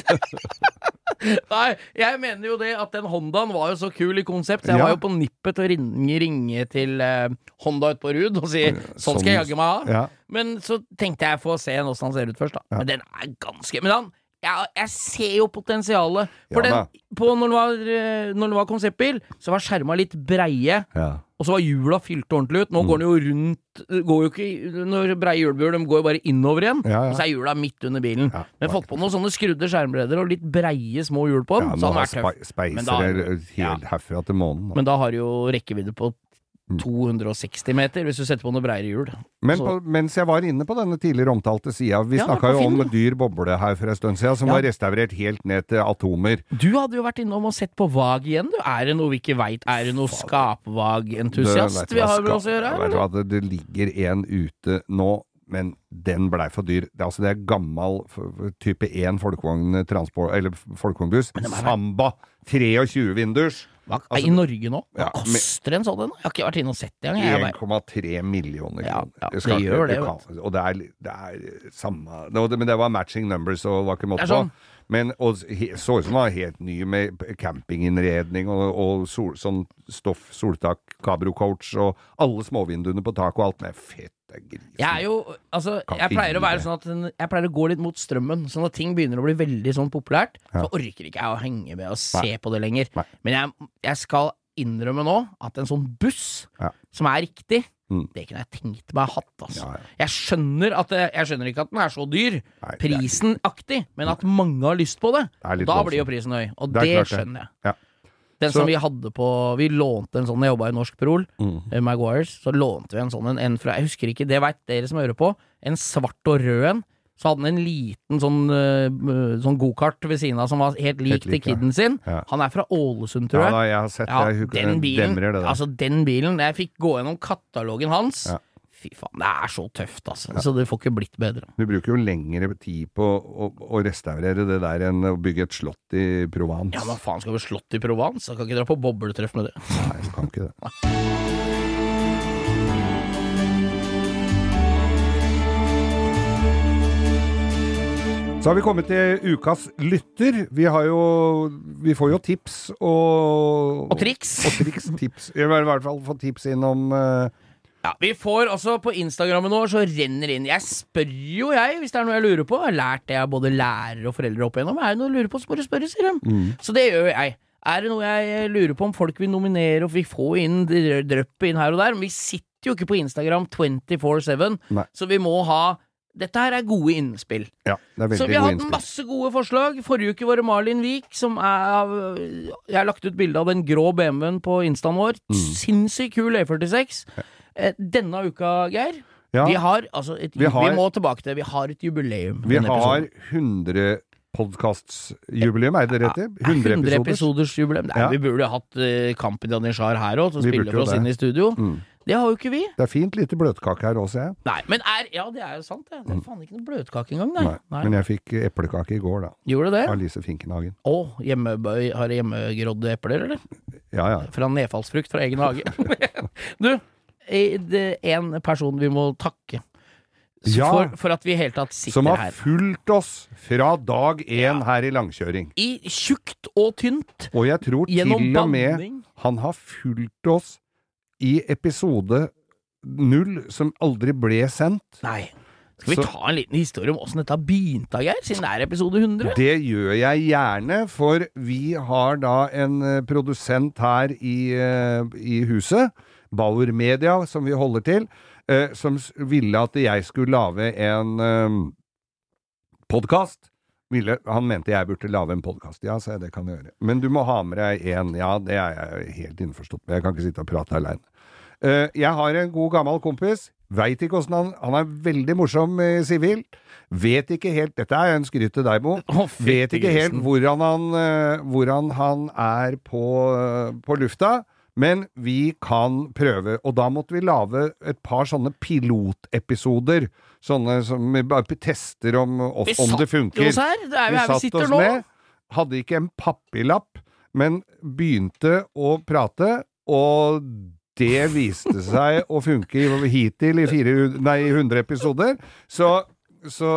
Nei, jeg mener jo det at den Hondaen var jo så kul i konsept, jeg Ja. var jo på nippet til å ringe, ringe til eh, Honda ute på Rud og si sånn skal jeg jaggu meg ha. Ja. Men så tenkte jeg få se åssen han ser ut først, da. Ja. Men den er ganske Men han jeg, jeg ser jo potensialet. For Ja den, på, når, det var, eh, når det var konseptbil, så var skjerma litt breie. Ja. Og så var hjula fylt ordentlig ut. Nå går den jo rundt Går jo ikke Når breie hjulbuer, de går jo bare innover igjen. Ja, ja. Så er hjula midt under bilen. Ja, Men fått på noen sånne skrudde skjermbredder og litt breie små hjul på den. Så han er tøff. spe Men da- helt herfra til månen. Men da har jo rekkevidde på Mm. 260 meter, hvis du setter på noe breiere hjul. Men på, mens jeg var inne på denne tidligere omtalte sida Vi Ja, snakka jo om dyr boble her for en stund siden, som Ja. var restaurert helt ned til atomer. Du hadde jo vært innom og sett på Vag igjen, du. Er det noe vi ikke veit? Er det noe skapvag-entusiast vi har med oss å gjøre? Vet du hva, det, det ligger en ute nå, men den blei for dyr. Det, altså, det er gammel type 1 folkevogn transport, folkevognbuss. Samba 23 vindus. Hva, Altså- I Norge nå? Hva Ja, koster en sånn en? Jeg har ikke vært inne og sett det engang. 1,3 millioner Ja, ja, det skal gjør det, kan- Og det er, det er samme det, Men det var matching numbers og var ikke måte Det er sånn. på. Men og, he, så ut som den var helt ny med campinginnredning og, og sol, sånn stoff, soltak, cabrocoach og alle småvinduene på taket og alt. med fett. Jeg er jo Altså, jeg pleier å være sånn at Jeg pleier å gå litt mot strømmen. Sånn at ting begynner å bli veldig sånn populært. Så orker ikke jeg å henge med og se Nei. på det lenger. Nei. Men jeg, jeg skal innrømme nå at en sånn buss Ja. som er riktig, Mm. det kunne jeg tenkt meg hatt, altså. Ja, ja. Jeg skjønner at Jeg skjønner ikke at den er så dyr, Nei, er- prisen-aktig, men at mange har lyst på det. Da blir jo prisen høy, og Det det. skjønner jeg. Ja. Den Så- som vi hadde på Vi lånte en sånn, jeg jobba i Norsk Prol, Mm. eh, Maguires, så lånte vi en sånn en, en fra Jeg husker ikke, det veit dere som hører på. En svart og rød en. Så hadde han en liten sånn, uh, sånn gokart ved siden av som var helt lik til kiden ja. sin. Ja. Han er fra Ålesund, tror jeg. da, jeg har sett Ja, det. Den bilen, demrer det der. altså den bilen Jeg fikk gå gjennom katalogen hans. Ja. Fy faen, det er så tøft, altså. Så det får ikke blitt bedre. Du bruker jo lengre tid på å, å restaurere det der enn å bygge et slott i Provence. Ja, men faen, skal vi slått i Provence? Da kan ikke dra på bobletreff med det. Nei, du kan ikke det. Så har vi kommet til ukas lytter. Vi har jo Vi får jo tips og Og triks. Og triks, tips. Vi har i hvert fall fått tips inn om eh, Ja, Vi får også på Instagrammen vår, så renner inn Jeg spør jo, jeg, hvis det er noe jeg lurer på. Jeg har lært det av både lærere og foreldre opp igjennom. Er det noe du lurer på, så bare spørre, sier de. Mm. Så det gjør jeg. Er det noe jeg lurer på om folk vil nominere, og vi får inn dr- dryppet inn her og der? Men vi sitter jo ikke på Instagram 24-7, så vi må ha Dette her er gode innspill. Ja, det er veldig Så vi har hatt masse gode forslag. Forrige uke var det Malin Vik som er Jeg har lagt ut bilde av den grå BMW-en på instaen vår. Mm. Sinnssykt kul E46. Eh, Denne uka, Geir Ja, Vi har altså et, Vi vi, må tilbake til det. Vi har et jubileum. vi har episoden. 100 podkastjubileum, er det det i? 100 100 episoders jubileum. Nei, Ja. Vi burde hatt uh, Kampen Janitsjar her òg, Som spiller Vi for oss det. inn i studio. Mm. Det har jo ikke vi. Det er fint lite bløtkake her også, jeg. Nei, men er Ja, det er jo sant, det. Det er faen ikke noe bløtkake engang, nei. Mm. Nei. Men jeg fikk eplekake i går, da. Gjorde det? Av Lise Finkenhagen. Å, hjemme, har du hjemmegrodde epler, eller? Ja ja. Fra nedfallsfrukt fra egen hage. du, eh, en person vi må takke Ja. for, for at vi i hele tatt sitter her. Som har her. fulgt oss fra dag én her i langkjøring. I tjukt og tynt. Og jeg tror til og med han har fulgt oss i episode null, som aldri ble sendt. Nei. Skal vi Så- ta en liten historie om åssen dette begynte, Geir? Siden det er episode 100? Det gjør jeg gjerne, for vi har da en eh, produsent her i, eh, i huset, Bauer Media, som vi holder til, eh, som ville at jeg skulle lage en eh, podkast. Han mente jeg burde lage en podkast. Ja, sa jeg, det kan jeg gjøre. Men du må ha med deg en. Ja, det er jeg helt innforstått med. Jeg kan ikke sitte og prate aleine. Eh, jeg har en god gammel kompis. Veit ikke åssen han Han er veldig morsom i sivil. Vet ikke helt Dette er en skryt til deg, Bo. Oh, Vet ikke helt hvordan han, eh, hvordan han er på, eh, på lufta, men vi kan prøve. Og da måtte vi lage et par sånne pilotepisoder. Sånne som vi bare tester om, Vi om det satt funker. oss her. Det er jo her vi satt sitter oss nå. ned, hadde ikke en papirlapp, men begynte å prate, og det viste seg å funke hittil i 400, nei, 100 episoder. Så, så,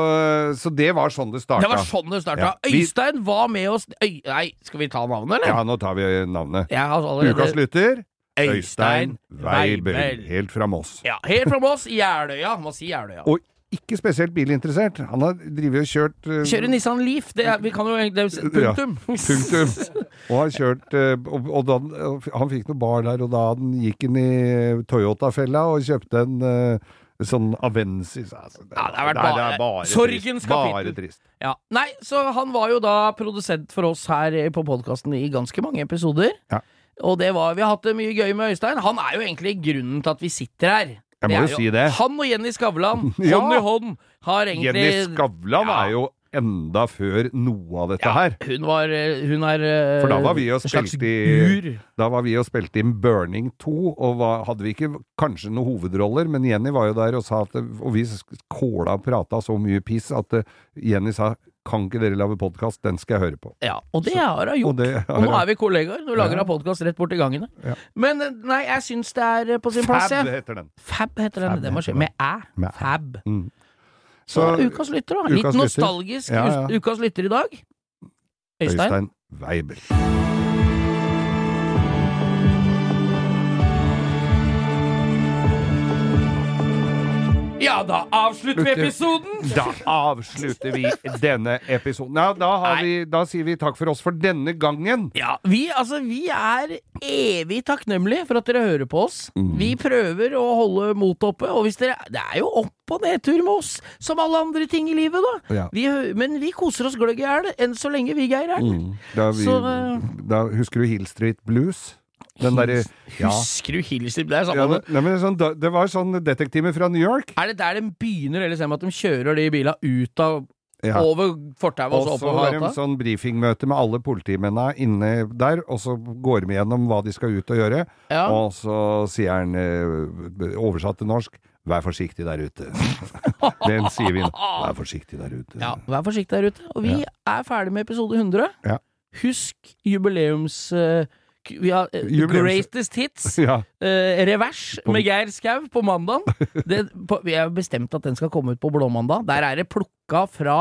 så det var sånn det starta. Det var sånn det starta. Ja, Øystein var med oss Øy, Nei, skal vi ta navnet, eller? Ja, nå tar vi navnet. Allerede Ukas lytter, Øystein Øystein Weibel, Weibel. helt fra Moss. Ja, helt fra Moss, Jeløya. Må si Jeløya. Og ikke spesielt bilinteressert. Han har drevet og kjørt uh, Kjører Nissan Leaf. Det er, vi kan jo egentlig Punktum. Ja, Punktum. Og har kjørt uh, Og, og da, han fikk noe bar der, og da han gikk inn i Toyota-fella og kjøpte en eh, sånn Avensis altså, Ja, det har vært er- bare- bare sorgens trist. Bare trist. Ja. Nei, så han var jo da produsent for oss her på podkasten i ganske mange episoder. Ja. Og det var, vi har hatt det mye gøy med Øystein. Han er jo egentlig grunnen til at vi sitter her. Jeg må jo si det. Han og Jenny Skavlan, hånd i hånd, har egentlig Jenny Skavlan er jo enda før noe av dette ja, her. Hun var eh, Hun er eh, For da var vi og spilte i- Da var vi og spilte inn Burning 2, og var, hadde vi ikke kanskje noen hovedroller, men Jenny var jo der og sa at Og vi kåla og prata så mye piss at eh, Jenny sa kan ikke dere lage podkast, den skal jeg høre på. Ja, og det har hun Og gjort. det Og nå er vi kollegaer. Nå lager Ja. hun podkast rett borti gangene. Ja. Men nei, jeg syns det er på sin plass, Fab heter den. Fab heter den. Fab Det må skje. Med æ. Fab. Mm. Så, Så ukas lytter, da. Litt nostalgisk Ja, ja. ukas lytter i dag. Øystein. Øystein Weibel. Ja, da avslutter vi episoden! Da avslutter vi denne episoden. Ja, da, har vi, da sier vi takk for oss for denne gangen. Ja, vi, altså, vi er evig takknemlige for at dere hører på oss. Mm. Vi prøver å holde motet oppe, og hvis dere Det er jo opp- og nedtur med oss, som alle andre ting i livet, da. Ja. Vi, men vi koser oss gløgg i hjel, enn så lenge vi, Geir, er. Mm. Da, vi, Så, eh, da husker du Hill Street Blues? Den der, ja. Husker du Hillstrip? Det Ja, sånn, det var sånn detektiver fra New York. Er det der de begynner, eller ser man at de kjører de bila ut av Ja. over fortauet og Og så så har de gata? sånn brifingmøte med alle politimennene inne der, og så går de gjennom hva de skal ut og gjøre. Ja. Og så sier han, eh, oversatt til norsk, vær forsiktig der ute. Den sier vi nå. Vær forsiktig der ute. Ja, vær forsiktig der ute. Og vi er ferdig med episode 100. Ja. Husk jubileums... k- vi har uh, Greatest Hits. Ja. uh, revers med Geir Skau på mandag. Vi har bestemt at den skal komme ut på Blåmandag. Der er det plukka fra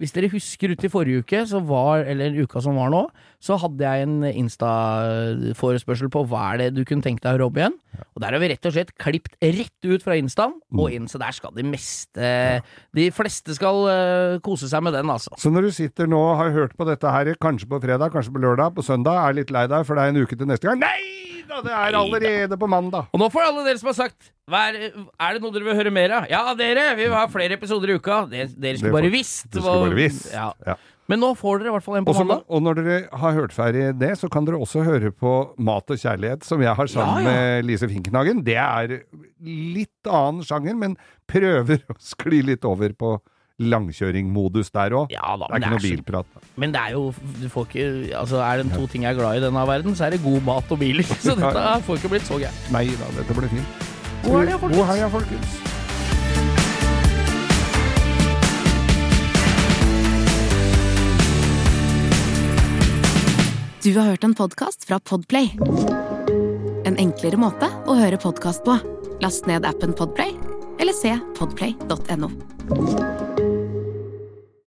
Hvis dere husker ut i forrige uke, så var, eller uka som var nå, så hadde jeg en Insta-forespørsel på hva er det du kunne tenke deg å robbe igjen. Og der har vi rett og slett klippet rett ut fra Instaen og Mm. inn, så der skal de meste De fleste skal eh, kose seg med den, altså. Så når du sitter nå og har hørt på dette her, kanskje på fredag, kanskje på lørdag, på søndag, er litt lei deg for det er en uke til neste gang Nei da, det er allerede på mandag! Og nå får alle dere som har sagt er, er det noe dere vil høre mer av? Ja, dere! Vi vil ha flere episoder i uka. Dere, dere Det skulle bare visst. Du skulle bare visst. Ja. Ja. Men nå får dere i hvert fall en på Også, mandag. og når dere har hørt ferdig det, så kan dere også høre på Mat og kjærlighet, som jeg har sammen Ja, ja. med Lise Finkenhagen. Det er litt annen sjanger, men prøver å skli litt over på langkjøringmodus der òg. Ja det er ikke noe det er så- bilprat. Men det er jo Du får ikke Altså, er det to ting jeg er glad i i denne verden, så er det god mat og biler. Så dette får ikke blitt så gærent. Nei da, dette blir fint. God helg, folkens. God helg, folkens. Du har hørt en podkast fra Podplay. En enklere måte å høre podkast på. Last ned appen Podplay, eller se podplay.no.